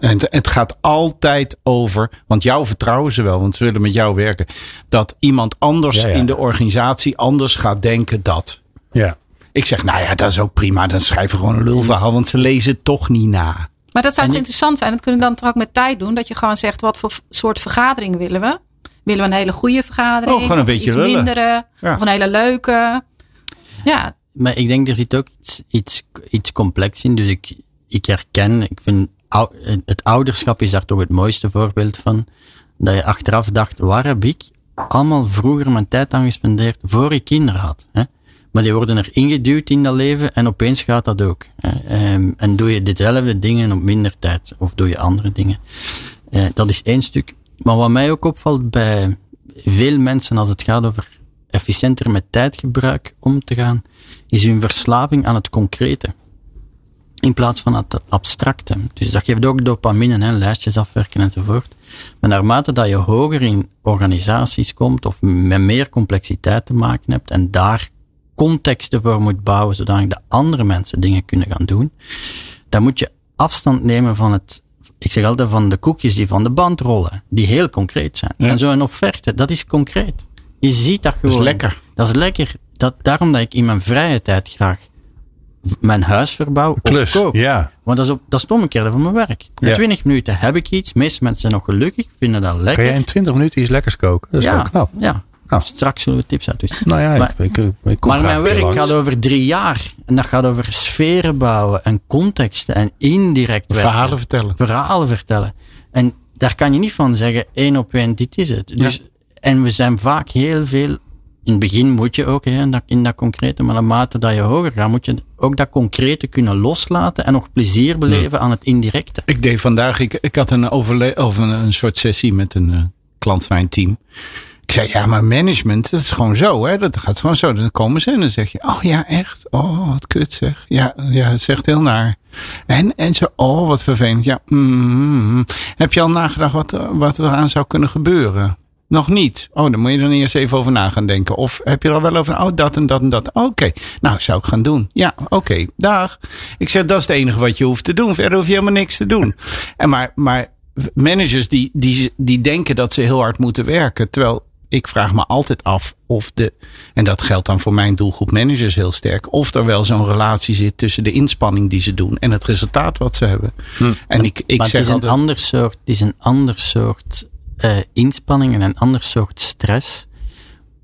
En het, gaat altijd over, want jou vertrouwen ze wel, want ze willen met jou werken. Dat iemand anders Ja, ja. in de organisatie anders gaat denken dat. Ja. Ik zeg, nou ja, dat is ook prima. Dan schrijven we gewoon een lulverhaal, want ze lezen het toch niet na. Maar dat zou je- interessant zijn. Dat kunnen we dan toch ook met tijd doen. Dat je gewoon zegt, wat voor soort vergadering willen we? Willen we een hele goede vergadering? Oh, gewoon een beetje iets lullen. mindere? Ja. Of een hele leuke? Ja, Maar ik denk, er zit ook iets, iets, iets complex in. Dus ik, ik herken, ik vind, het ouderschap is daar toch het mooiste voorbeeld van. Dat je achteraf dacht, waar heb ik allemaal vroeger mijn tijd aan gespendeerd voor ik kinderen had? Hè? Maar die worden er ingeduwd in dat leven en opeens gaat dat ook. Ehm, en doe je dezelfde dingen op minder tijd of doe je andere dingen. Eh, dat is één stuk. Maar wat mij ook opvalt bij veel mensen als het gaat over efficiënter met tijdgebruik om te gaan, is hun verslaving aan het concrete. In plaats van het abstracte. Dus dat geeft ook dopamine, hè, lijstjes afwerken enzovoort. Maar naarmate dat je hoger in organisaties komt of met meer complexiteit te maken hebt en daar contexten voor moet bouwen zodat de andere mensen dingen kunnen gaan doen, dan moet je afstand nemen van het, ik zeg altijd van de koekjes die van de band rollen, die heel concreet zijn. Ja. En zo'n offerte, dat is concreet. Je ziet dat gewoon. is lekker. Dat is lekker. Dat, daarom dat ik in mijn vrije tijd graag mijn huis verbouw Klus. of kook. Ja. Want dat is, op, dat is het omgekeerde van mijn werk. In Ja. 20 minuten heb ik iets. De meeste mensen zijn nog gelukkig, vinden dat lekker. jij in 20 minuten iets lekkers koken? Dat is ja, wel knap. ja. Nou. Straks zullen we tips uitwisselen. Nou ja, Maar- ik, ik, ik kom Maar graag mijn werk langs. gaat over drie jaar. En dat gaat over sferen bouwen en contexten en indirect werken. Verhalen vertellen. Verhalen vertellen. En daar kan je niet van zeggen, één op één, dit is het. Dus, En we zijn vaak heel veel... In het begin moet je ook hè, in, dat, in dat concrete, maar naarmate dat je hoger gaat, moet je ook dat concrete kunnen loslaten en nog plezier beleven aan het indirecte. Ik deed vandaag, ik, ik had een, overle of een, een soort sessie met een eh, klant van mijn team. Ik zei, ja, maar management, dat is gewoon zo, hè? Dat gaat gewoon zo. Dan komen ze en dan zeg je, oh ja, echt? Oh, wat kut zeg. Ja, ja echt heel naar. En, en zo, oh, wat vervelend. Ja, mm, mm. heb je al nagedacht wat, er- wat er aan zou kunnen gebeuren? Nog niet. Oh, dan moet je dan eerst even over na gaan denken. Of heb je er al wel over? Oh, dat en dat en dat. Oké. Nou, zou ik gaan doen. Ja, oké. Dag. Ik zeg, dat is het enige wat je hoeft te doen. Verder hoef je helemaal niks te doen. En maar, maar managers die, die, die denken dat ze heel hard moeten werken. Terwijl ik vraag me altijd af of de, en dat geldt dan voor mijn doelgroep managers heel sterk, of er wel zo'n relatie zit tussen de inspanning die ze doen en het resultaat wat ze hebben. En ik, ik maar zeg het is een altijd, ander soort, het is een ander soort eh, inspanning en een ander soort stress.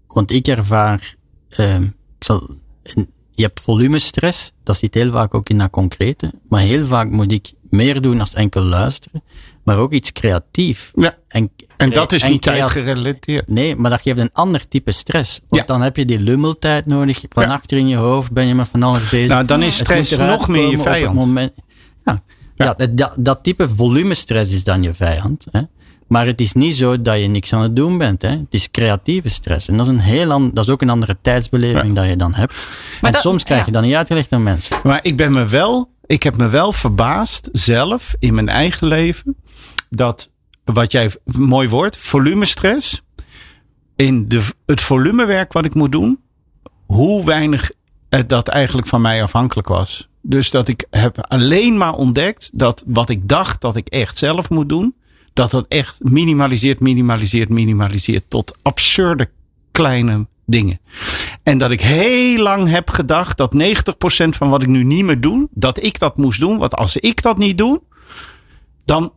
Want ik ervaar, ehm, ik zal, een- je hebt volumestress, dat zit heel vaak ook in dat concrete, maar heel vaak moet ik meer doen als enkel luisteren, maar ook iets creatief. ja, En, en dat is en niet tijdgerelateerd. Nee, maar dat geeft een ander type stress. Want Ja. dan heb je die lummeltijd nodig. Van Ja. achter in je hoofd ben je met van alles bezig. Nou, dan is stress nog meer je vijand. Ja, ja. dat, dat, type volumestress is dan je vijand. Hè? Maar het is niet zo dat je niks aan het doen bent. Hè? Het is creatieve stress. En dat is, een heel an- dat is ook een andere tijdsbeleving dat je dan hebt. en dat- soms krijg je dat niet uitgelegd aan mensen. Maar ik ben me wel, ik heb me wel verbaasd zelf in mijn eigen leven dat wat jij mooi woord, volumestress, in de, het volumewerk wat ik moet doen, hoe weinig het dat eigenlijk van mij afhankelijk was. Dus dat ik heb alleen maar ontdekt dat wat ik dacht dat ik echt zelf moet doen, dat dat echt minimaliseert, minimaliseert, minimaliseert tot absurde kleine dingen. En dat ik heel lang heb gedacht dat 90% van wat ik nu niet meer doe, dat ik dat moest doen. Want als ik dat niet doe, dan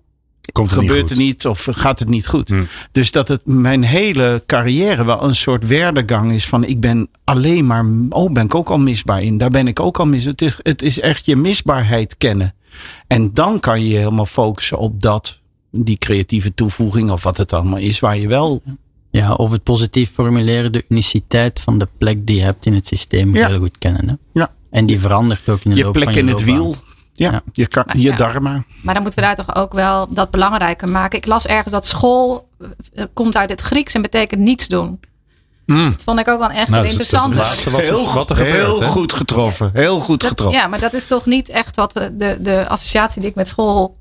Komt het niet gebeurt er niet of gaat het niet goed. Hmm. Dus dat het mijn hele carrière wel een soort werdegang is van ik ben alleen maar, oh ben ik ook al misbaar in. Daar ben ik ook al mis. Het is, het is echt je misbaarheid kennen. En dan kan je je helemaal focussen op dat, die creatieve toevoeging of wat het allemaal is, waar je wel Ja, of het positief formuleren, de uniciteit van de plek die je hebt in het systeem Ja. heel goed kennen. Hè? ja, En die verandert ook in de je loop plek van je in het wiel. Ja, Ja. Je, kan, Maar je ja. darmen. Maar dan moeten we daar toch ook wel dat belangrijker maken. Ik las ergens dat school eh, komt uit het Grieks en betekent niets doen. Dat vond ik ook wel echt Nou, een dat het laatste wat, wat er gebeurt. heel goed getroffen. Heel goed Dat- getroffen. ja, maar dat is toch niet echt wat we, de, de associatie die ik met school.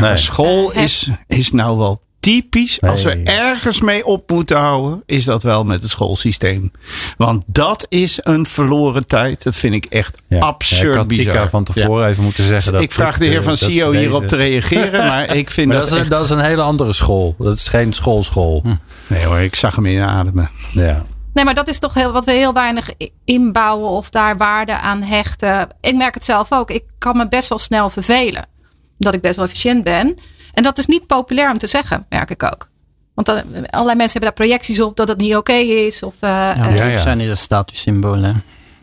Nee. School Eh, is, is nou wel typisch. Als we ergens mee op moeten houden, is dat wel met het schoolsysteem. Want dat is een verloren tijd. Dat vind ik echt Ja. absurd Ja, ik had bizar. Tika van tevoren even moeten zeggen. Dat ik vraag de heer van dat CEO deze- hierop te reageren, maar ik vind Maar dat, dat, is, echt... een- dat is een hele andere school. Dat is geen schoolschool. Nee hoor, ik zag hem inademen. Ja. Nee, maar dat is toch heel, wat we heel weinig inbouwen of daar waarde aan hechten. Ik merk het zelf ook. Ik kan me best wel snel vervelen. Omdat ik best wel efficiënt ben. En dat is niet populair om te zeggen, merk ik ook. Want dan, allerlei mensen hebben daar projecties op dat het niet oké is. Of, eh, Ja, eh, ja. druk zijn is een statussymbool. Hè.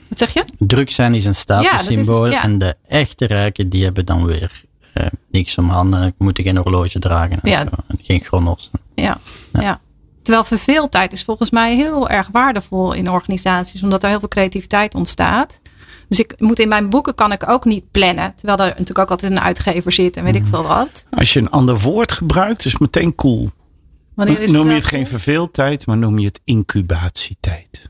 Wat zeg je? Druk zijn is een statussymbool. Ja, dat is- ja. En de echte rijken, die hebben dan weer eh, niks om handen. Moeten geen horloge dragen. en zo, geen chronos. Ja, ja. Terwijl verveeltijd is volgens mij heel erg waardevol in organisaties. Omdat er heel veel creativiteit ontstaat. Dus ik moet in mijn boeken kan ik ook niet plannen. Terwijl er natuurlijk ook altijd een uitgever zit en weet ik veel wat. Als je een ander woord gebruikt, is het meteen cool. Wanneer is noem je het geen verveeltijd, maar noem je het incubatietijd.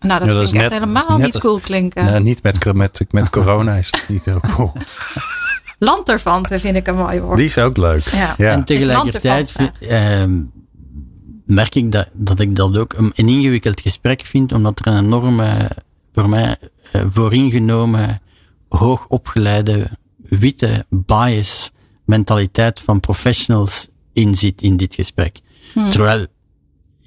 Nou, dat Ja, vind dat is ik echt net- helemaal dat is net- niet cool klinken. Nou, niet met, met, met corona is het niet heel cool. Lanterfanten vind ik een mooi woord. Die is ook leuk. Ja. Ja. En tegelijkertijd ehm, merk ik dat, dat ik dat ook een, een ingewikkeld gesprek vind, omdat er een enorme, voor mij, vooringenomen, hoogopgeleide, witte bias mentaliteit van professionals in zit in dit gesprek. Terwijl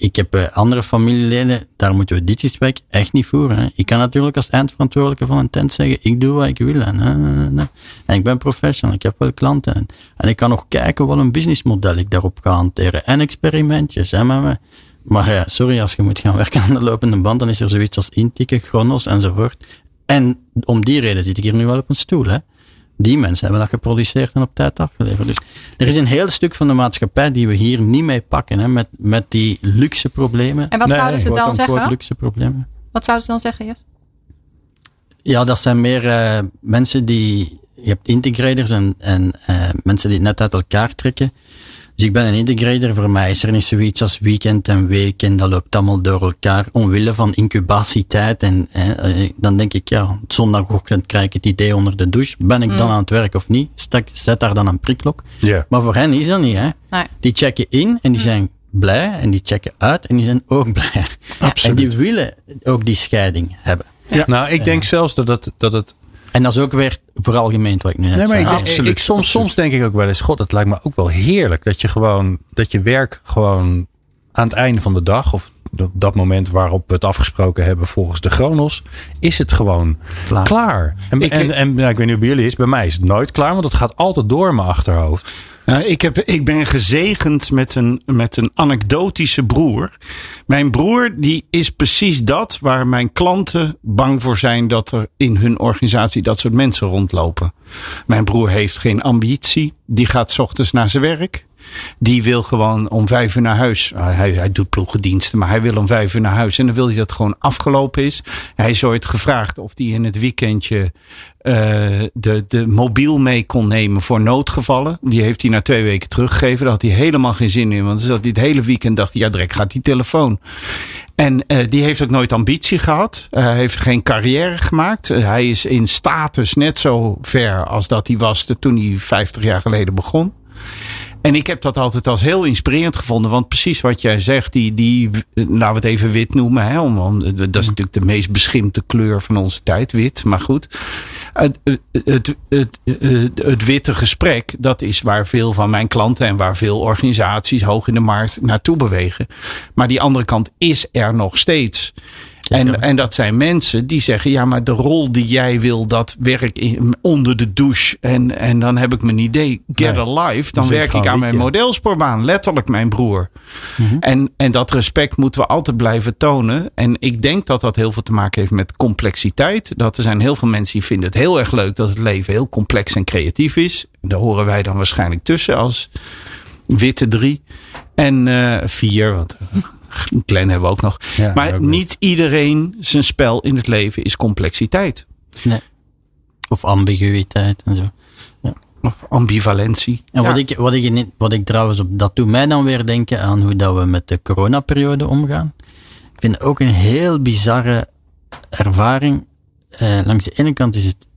ik heb eh, andere familieleden, daar moeten we dit gesprek echt niet voeren. Hè. Ik kan natuurlijk als eindverantwoordelijke van een tent zeggen, ik doe wat ik wil. En, eh, eh, en ik ben professional, ik heb wel klanten. En, en ik kan nog kijken wat een businessmodel ik daarop ga hanteren. En experimentjes. Hè, maar, maar ja, sorry, als je moet gaan werken aan de lopende band, dan is er zoiets als intikken, chronos enzovoort. En om die reden zit ik hier nu wel op een stoel. Hè. Die mensen hebben dat geproduceerd en op tijd afgeleverd. Dus er is een heel stuk van de maatschappij die we hier niet mee pakken. Hè, met, met die luxe problemen. En wat Nee, zouden ze dan zeggen? luxe problemen. Wat zouden ze dan zeggen, Jes? Ja, dat zijn meer eh, mensen die. Je hebt integrators en, en eh, mensen die het net uit elkaar trekken. Dus ik ben een integrator. Voor mij is er niet zoiets als weekend en week. En dat loopt allemaal door elkaar. Omwille van incubatietijd. En eh, eh, dan denk ik, ja, zondagochtend krijg ik het idee onder de douche. Ben ik dan aan het werk of niet? Stek, zet daar dan een prikklok. Ja. Maar voor hen is dat niet, hè? Nee. Die checken in en die zijn blij. En die checken uit en die zijn ook blij. En die willen ook die scheiding hebben. Nou, ik denk zelfs dat het, dat het En dat is ook weer veralgemeend wat ik nu net Nee, maar zei. ik, Absoluut, ik, soms, absoluut. soms denk ik ook wel eens, god, het lijkt me ook wel heerlijk dat je gewoon, dat je werk gewoon aan het einde van de dag, of op dat moment waarop we het afgesproken hebben volgens de Chronos, is het gewoon klaar. Klaar. En, Ik- en, en nou, ik weet niet hoe bij jullie is, bij mij is het nooit klaar, want het gaat altijd door in mijn achterhoofd. Ik, heb, ik ben gezegend met een, met een anekdotische broer. Mijn broer die is precies dat waar mijn klanten bang voor zijn dat er in hun organisatie dat soort mensen rondlopen. Mijn broer heeft geen ambitie. Die gaat 's ochtends naar zijn werk. Die wil gewoon om vijf uur naar huis. Ah, Hij, hij doet ploegendiensten, maar hij wil om vijf uur naar huis. En dan wil hij dat gewoon afgelopen is. Hij is ooit gevraagd of hij in het weekendje eh, de, de mobiel mee kon nemen voor noodgevallen. Die heeft hij na twee weken teruggegeven. Daar had hij helemaal geen zin in. Want dan zat hij het hele weekend dacht hij, ja, direct gaat die telefoon. En eh, die heeft ook nooit ambitie gehad. Eh, Hij heeft geen carrière gemaakt. Hij is in status net zo ver als dat hij was toen hij 50 jaar geleden begon. En ik heb dat altijd als heel inspirerend gevonden. Want precies wat jij zegt, die, die laten we het even wit noemen. Hè, om, om- dat is natuurlijk de meest beschimpte kleur van onze tijd, wit. Maar goed, het, het, het, het, het, het witte gesprek, dat is waar veel van mijn klanten en waar veel organisaties hoog in de markt naartoe bewegen. Maar die andere kant is er nog steeds. En, en dat zijn mensen die zeggen: ja, maar de rol die jij wil, dat werk in, onder de douche. En, en dan heb ik mijn idee: get Nee. a life. Dan Dus werk ik aan mijn ja. modelspoorbaan. Letterlijk, mijn broer. Mhm. en, en dat respect moeten we altijd blijven tonen. En ik denk dat dat heel veel te maken heeft met complexiteit. Dat er zijn heel veel mensen die vinden het heel erg leuk dat het leven heel complex en creatief is. Daar horen wij dan waarschijnlijk tussen als witte drie. En eh, vier, want Glenn hebben we ook nog. Ja, maar niet iedereen zijn spel in het leven is complexiteit. Nee. of ambiguïteit en zo. Of ambivalentie. En wat, Ja. ik, wat, ik, wat ik trouwens op, dat doet mij dan weer denken aan hoe dat we met de coronaperiode omgaan. Ik vind ook een heel bizarre ervaring. Eh, langs de ene kant is het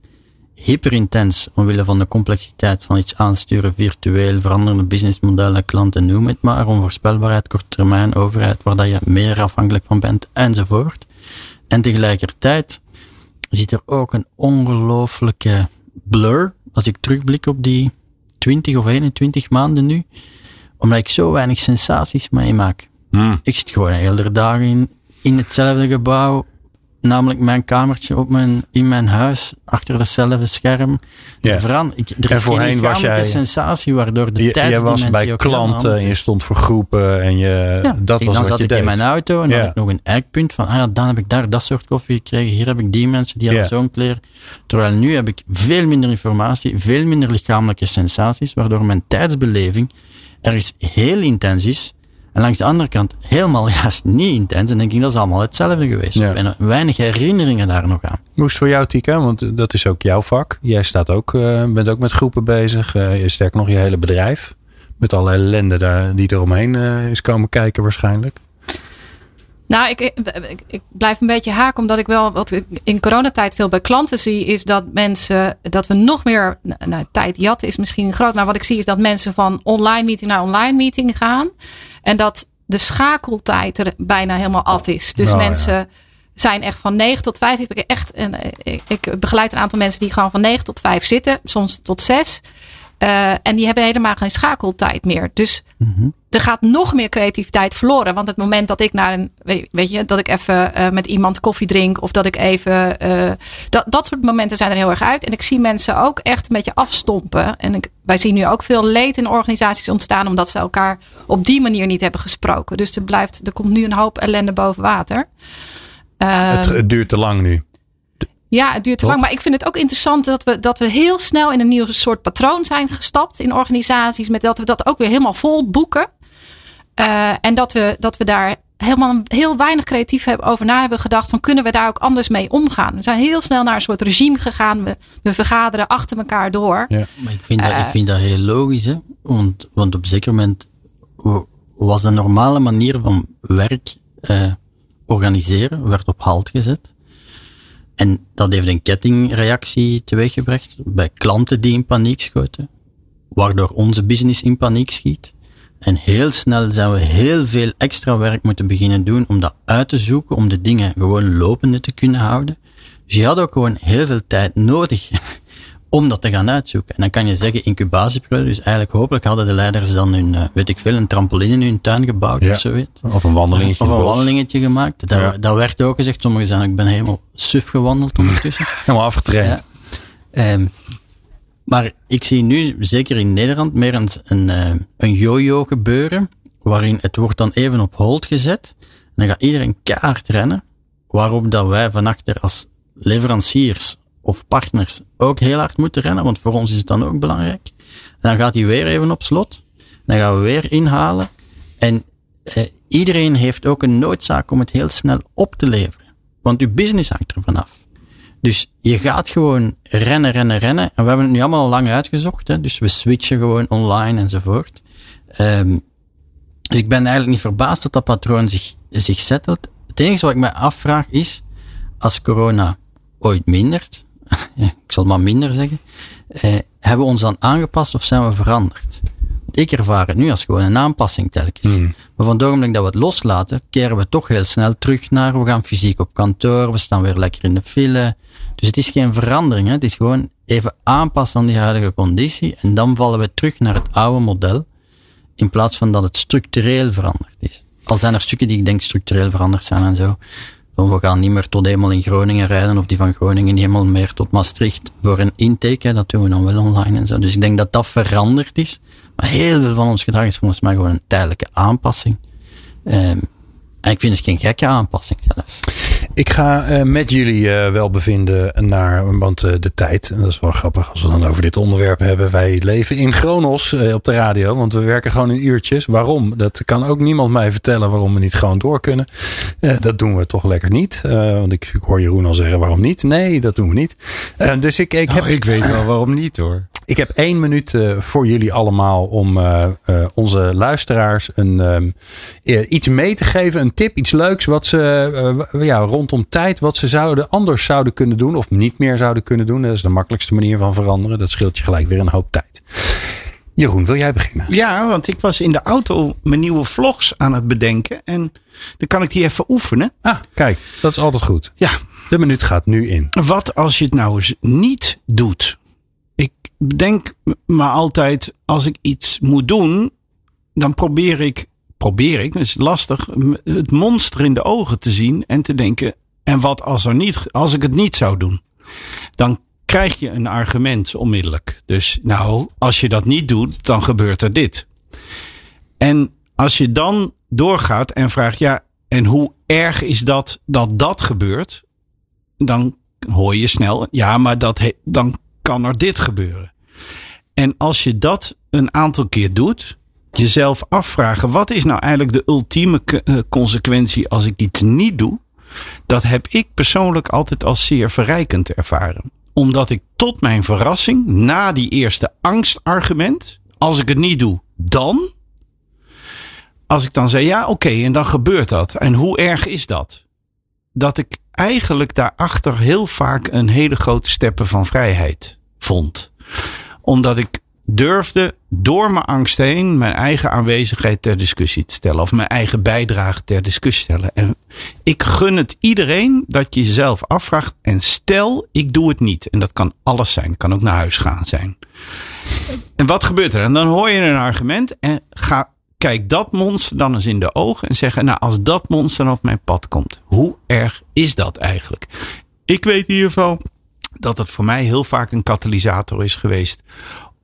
hyperintens omwille van de complexiteit van iets aansturen, virtueel, veranderende businessmodellen, klanten, noem het maar, onvoorspelbaarheid, korte termijn, overheid, waar dat je meer afhankelijk van bent, enzovoort. En tegelijkertijd zit er ook een ongelooflijke blur, als ik terugblik op die 20 of 21 maanden nu, omdat ik zo weinig sensaties meemaak. Hmm. Ik zit gewoon hele dagen in, in hetzelfde gebouw, namelijk mijn kamertje op mijn, in mijn huis, achter hetzelfde scherm. Ja. Veran, ik, er En is voorheen geen was lichamelijke jij- sensatie waardoor de Je, jij was bij klanten en je stond voor groepen en je, Ja, dat was dan zat ik deed. in mijn auto en Ja. had ik nog een eikpunt van, ah ja, dan heb ik daar dat soort koffie gekregen, hier heb ik die mensen, die hadden zo'n kleren. Terwijl nu heb ik veel minder informatie, veel minder lichamelijke sensaties, waardoor mijn tijdsbeleving ergens heel intens is. En langs de andere kant helemaal juist niet intens. En denk ik, dat is allemaal hetzelfde geweest. Ja. En weinig herinneringen daar nog aan. Hoe is het voor jou, Tika? Want dat is ook jouw vak. Jij staat ook, eh, bent ook met groepen bezig. Eh, je sterk nog je hele bedrijf. Met alle ellende daar, die eromheen eh is komen kijken waarschijnlijk. Nou, ik, ik, ik blijf een beetje haken, omdat ik wel wat ik in coronatijd veel bij klanten zie, is dat mensen, dat we nog meer, nou, tijd jatten is misschien groot, maar wat ik zie is dat mensen van online meeting naar online meeting gaan. En dat de schakeltijd er bijna helemaal af is. Dus ja. mensen zijn echt van 9 tot 5. Ik, heb echt, en, eh, ik, ik begeleid een aantal mensen die gewoon van 9 tot 5 zitten, soms tot 6. Eh, en die hebben helemaal geen schakeltijd meer. Dus er gaat nog meer creativiteit verloren. Want het moment dat ik naar een, weet je, dat ik even eh, met iemand koffie drink of dat ik even, eh, dat, dat soort momenten zijn er heel erg uit. En ik zie mensen ook echt een beetje afstompen. En ik, wij zien nu ook veel leed in organisaties ontstaan omdat ze elkaar op die manier niet hebben gesproken. Dus er blijft, er komt nu een hoop ellende boven water. Het, het duurt te lang nu. Ja, het duurt te lang. Maar ik vind het ook interessant dat we, dat we heel snel in een nieuw soort patroon zijn gestapt in organisaties. Met dat we dat ook weer helemaal vol boeken. Eh, en dat we, dat we daar helemaal heel weinig creatief hebben over na hebben gedacht. Van kunnen we daar ook anders mee omgaan? We zijn heel snel naar een soort regime gegaan. We, we vergaderen achter elkaar door. Ja. Maar ik vind, dat, Eh. ik vind dat heel logisch, hè? Want, want op een zeker moment was de normale manier van werk eh, organiseren, werd op halt gezet. En dat heeft een kettingreactie teweeggebracht bij klanten die in paniek schoten, waardoor onze business in paniek schiet. En heel snel zijn we heel veel extra werk moeten beginnen doen om dat uit te zoeken, om de dingen gewoon lopende te kunnen houden. Dus je had ook gewoon heel veel tijd nodig om dat te gaan uitzoeken. En dan kan je zeggen incubatieperiode. Dus eigenlijk hopelijk hadden de leiders dan hun, eh, weet ik veel, een trampoline in hun tuin gebouwd Ja. of zoiets. Of een wandelingetje. Of een wandelingetje gemaakt. Dat, Ja. dat werd ook gezegd. Sommigen zijn, ik ben helemaal suf gewandeld ondertussen. Helemaal afgetraind. Ehm, maar ik zie nu, zeker in Nederland, meer een, een, eh, een yo-yo gebeuren. Waarin het wordt dan even op hold gezet. En dan gaat iedereen keihard rennen. Waarop dat wij van achter als leveranciers of partners ook heel hard moeten rennen. Want voor ons is het dan ook belangrijk. Dan gaat hij weer even op slot. Dan gaan we weer inhalen. En eh, iedereen heeft ook een noodzaak om het heel snel op te leveren. Want uw business hangt er vanaf. Dus je gaat gewoon rennen, rennen, rennen. En we hebben het nu allemaal al lang uitgezocht. Hè? Dus we switchen gewoon online enzovoort. Ehm, dus ik ben eigenlijk niet verbaasd dat dat patroon zich, zich settelt. Het enige wat ik me afvraag is, als corona ooit mindert, ik zal maar minder zeggen, eh, hebben we ons dan aangepast of zijn we veranderd? Ik ervaar het nu als gewoon een aanpassing telkens. Maar van het ogenblik dat we het loslaten, keren we toch heel snel terug naar, we gaan fysiek op kantoor, we staan weer lekker in de file. Dus het is geen verandering, hè? het is gewoon even aanpassen aan die huidige conditie en dan vallen we terug naar het oude model, in plaats van dat het structureel veranderd is. Al zijn er stukken die ik denk structureel veranderd zijn en zo. We gaan niet meer tot eenmaal in Groningen rijden of die van Groningen niet helemaal meer tot Maastricht voor een intake. Dat doen we dan wel online en zo. Dus ik denk dat dat veranderd is. Maar heel veel van ons gedrag is volgens mij gewoon een tijdelijke aanpassing. Ehm, en ik vind het geen gekke aanpassing zelfs. Ik ga uh, met jullie uh, wel bevinden naar, want uh, de tijd, en dat is wel grappig als we dan over dit onderwerp hebben. Wij leven in Chronos op de radio, want we werken gewoon in uurtjes. Waarom? Dat kan ook niemand mij vertellen waarom we niet gewoon door kunnen. dat doen we toch lekker niet. want ik, ik, hoor Jeroen al zeggen waarom niet. Nee, dat doen we niet. dus ik, ik, nou, heb, ik weet wel waarom niet hoor. Ik heb één minuut voor jullie allemaal om onze luisteraars een, ehm, iets mee te geven. Een tip, iets leuks wat ze ja, rond rondom tijd wat ze zouden anders zouden kunnen doen of niet meer zouden kunnen doen. Dat is de makkelijkste manier van veranderen. Dat scheelt je gelijk weer een hoop tijd. Jeroen, wil jij beginnen? Ja, want ik was in de auto mijn nieuwe vlogs aan het bedenken. En dan kan ik die even oefenen. Ah, kijk, dat is altijd goed. Ja. De minuut gaat nu in. Wat als je het nou eens niet doet? Ik denk me altijd, als ik iets moet doen, dan probeer ik probeer ik, het is lastig, het monster in de ogen te zien en te denken, en wat als, er niet, als ik het niet zou doen? Dan krijg je een argument onmiddellijk. Dus nou, als je dat niet doet, dan gebeurt er dit. En als je dan doorgaat en vraagt, ja, en hoe erg is dat dat dat gebeurt? Dan hoor je snel, ja, maar dat dan kan er dit gebeuren. En als je dat een aantal keer doet, jezelf afvragen: wat is nou eigenlijk de ultieme eh, consequentie als ik iets niet doe? Dat heb ik persoonlijk altijd als zeer verrijkend ervaren. Omdat ik tot mijn verrassing, na die eerste angstargument, als ik het niet doe, dan. Als ik dan zei: ja, oké, en dan gebeurt dat. En hoe erg is dat? Dat ik eigenlijk daarachter heel vaak een hele grote steppen van vrijheid vond. Omdat ik durfde door mijn angst heen mijn eigen aanwezigheid ter discussie te stellen. Of mijn eigen bijdrage ter discussie stellen. En ik gun het iedereen dat je jezelf afvraagt. En stel, ik doe het niet. En dat kan alles zijn. Kan ook naar huis gaan zijn. En wat gebeurt er? En dan hoor je een argument. En ga, kijk dat monster dan eens in de ogen. En zeggen, nou als dat monster op mijn pad komt. Hoe erg is dat eigenlijk? Ik weet in ieder geval dat het voor mij heel vaak een katalysator is geweest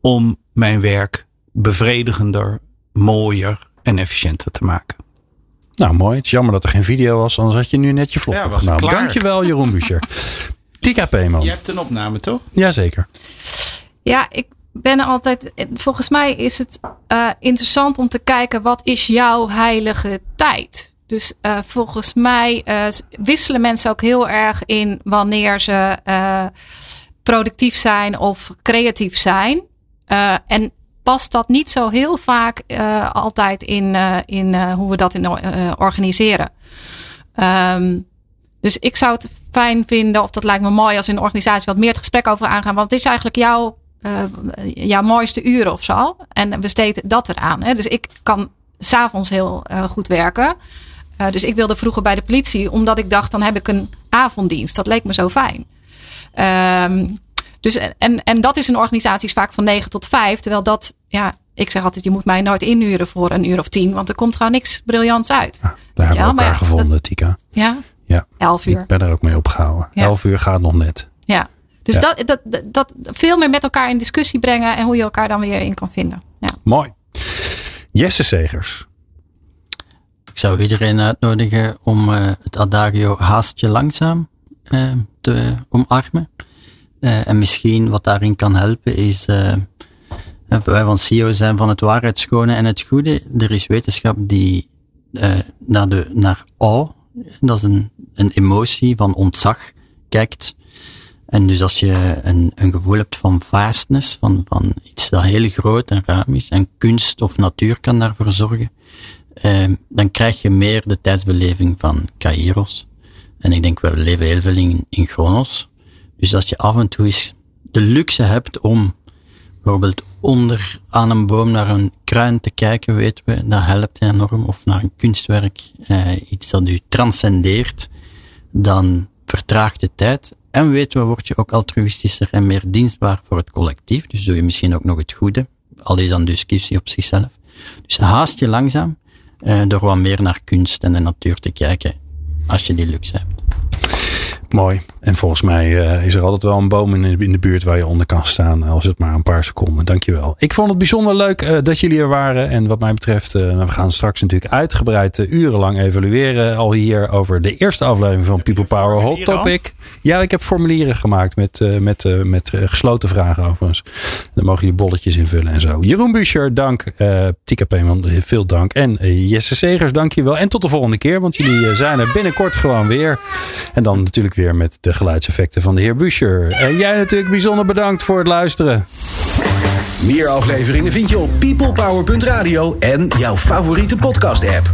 om mijn werk bevredigender, mooier en efficiënter te maken. Nou, mooi. Het is jammer dat er geen video was, anders had je nu net je vlog ja, opgenomen. Dankjewel, Jeroen Buescher. Tika Peeman. Je hebt een opname, toch? Jazeker. Ja, ik ben altijd... Volgens mij is het uh, interessant om te kijken... wat is jouw heilige tijd? Dus uh, volgens mij uh, wisselen mensen ook heel erg in... wanneer ze productief zijn of creatief zijn. Uh, en past dat niet zo heel vaak uh, altijd in, uh, in hoe we dat in, organiseren. Um, dus ik zou het fijn vinden, of dat lijkt me mooi als in een organisatie wat meer het gesprek over aangaan. Want het is eigenlijk jouw, jouw mooiste uren of zo. En we steden dat eraan. Hè? Dus ik kan s'avonds heel goed werken. dus ik wilde vroeger bij de politie, omdat ik dacht, dan heb ik een avonddienst. Dat leek me zo fijn. Um, dus en, en dat is in organisaties vaak van 9 tot 5. Terwijl dat, ja, ik zeg altijd, je moet mij nooit inhuren voor een uur of tien. Want er komt gewoon niks briljants uit. Ja, daar hebben we elkaar gevonden, Tika. Ja? Ja. 11 uur. Ik ben er ook mee opgehouden. Ja. 11 uur gaat nog net. Ja. Dus Dat, dat, dat veel meer met elkaar in discussie brengen. En hoe je elkaar dan weer in kan vinden. Ja. Mooi. Jesse Segers. Ik zou iedereen uitnodigen om uh, het adagio haast je langzaam uh, te omarmen. Uh, en misschien wat daarin kan helpen is, uh, wij van CEO zijn van het waarheidsschone en het goede. Er is wetenschap die naar, de, naar awe, dat is een, een emotie van ontzag, kijkt. En dus als je een, een gevoel hebt van vastness, van, van iets dat heel groot en ruim is, en kunst of natuur kan daarvoor zorgen, dan krijg je meer de tijdsbeleving van Kairos. En ik denk, we leven heel veel in, in Chronos. Dus als je af en toe eens de luxe hebt om bijvoorbeeld onder aan een boom naar een kruin te kijken, weten we, dat helpt enorm. Of naar een kunstwerk, eh, iets dat u transcendeert, dan vertraagt de tijd. En weten we, word je ook altruïstischer en meer dienstbaar voor het collectief. Dus doe je misschien ook nog het goede. Al is dan discussie op zichzelf. Dus haast je langzaam eh, door wat meer naar kunst en de natuur te kijken, als je die luxe hebt. Mooi. En volgens mij uh, is er altijd wel een boom in de, in de, buurt waar je onder kan staan. Als het maar een paar seconden. Dankjewel. Ik vond het bijzonder leuk uh, dat jullie er waren. En wat mij betreft, uh, we gaan straks natuurlijk uitgebreid urenlang evalueren. Al hier over de eerste aflevering van People Power Hot Topic. Ja, ik heb formulieren gemaakt met, met, met gesloten vragen overigens. Dan mogen jullie bolletjes invullen en zo. Jeroen Buescher, dank. Tika Peeman, veel dank. En Jesse Segers, dankjewel. En tot de volgende keer, want jullie zijn er binnenkort gewoon weer. En dan natuurlijk weer met de geluidseffecten van de heer Buscher. En jij natuurlijk bijzonder bedankt voor het luisteren. Meer afleveringen vind je op peoplepower.radio en jouw favoriete podcast app.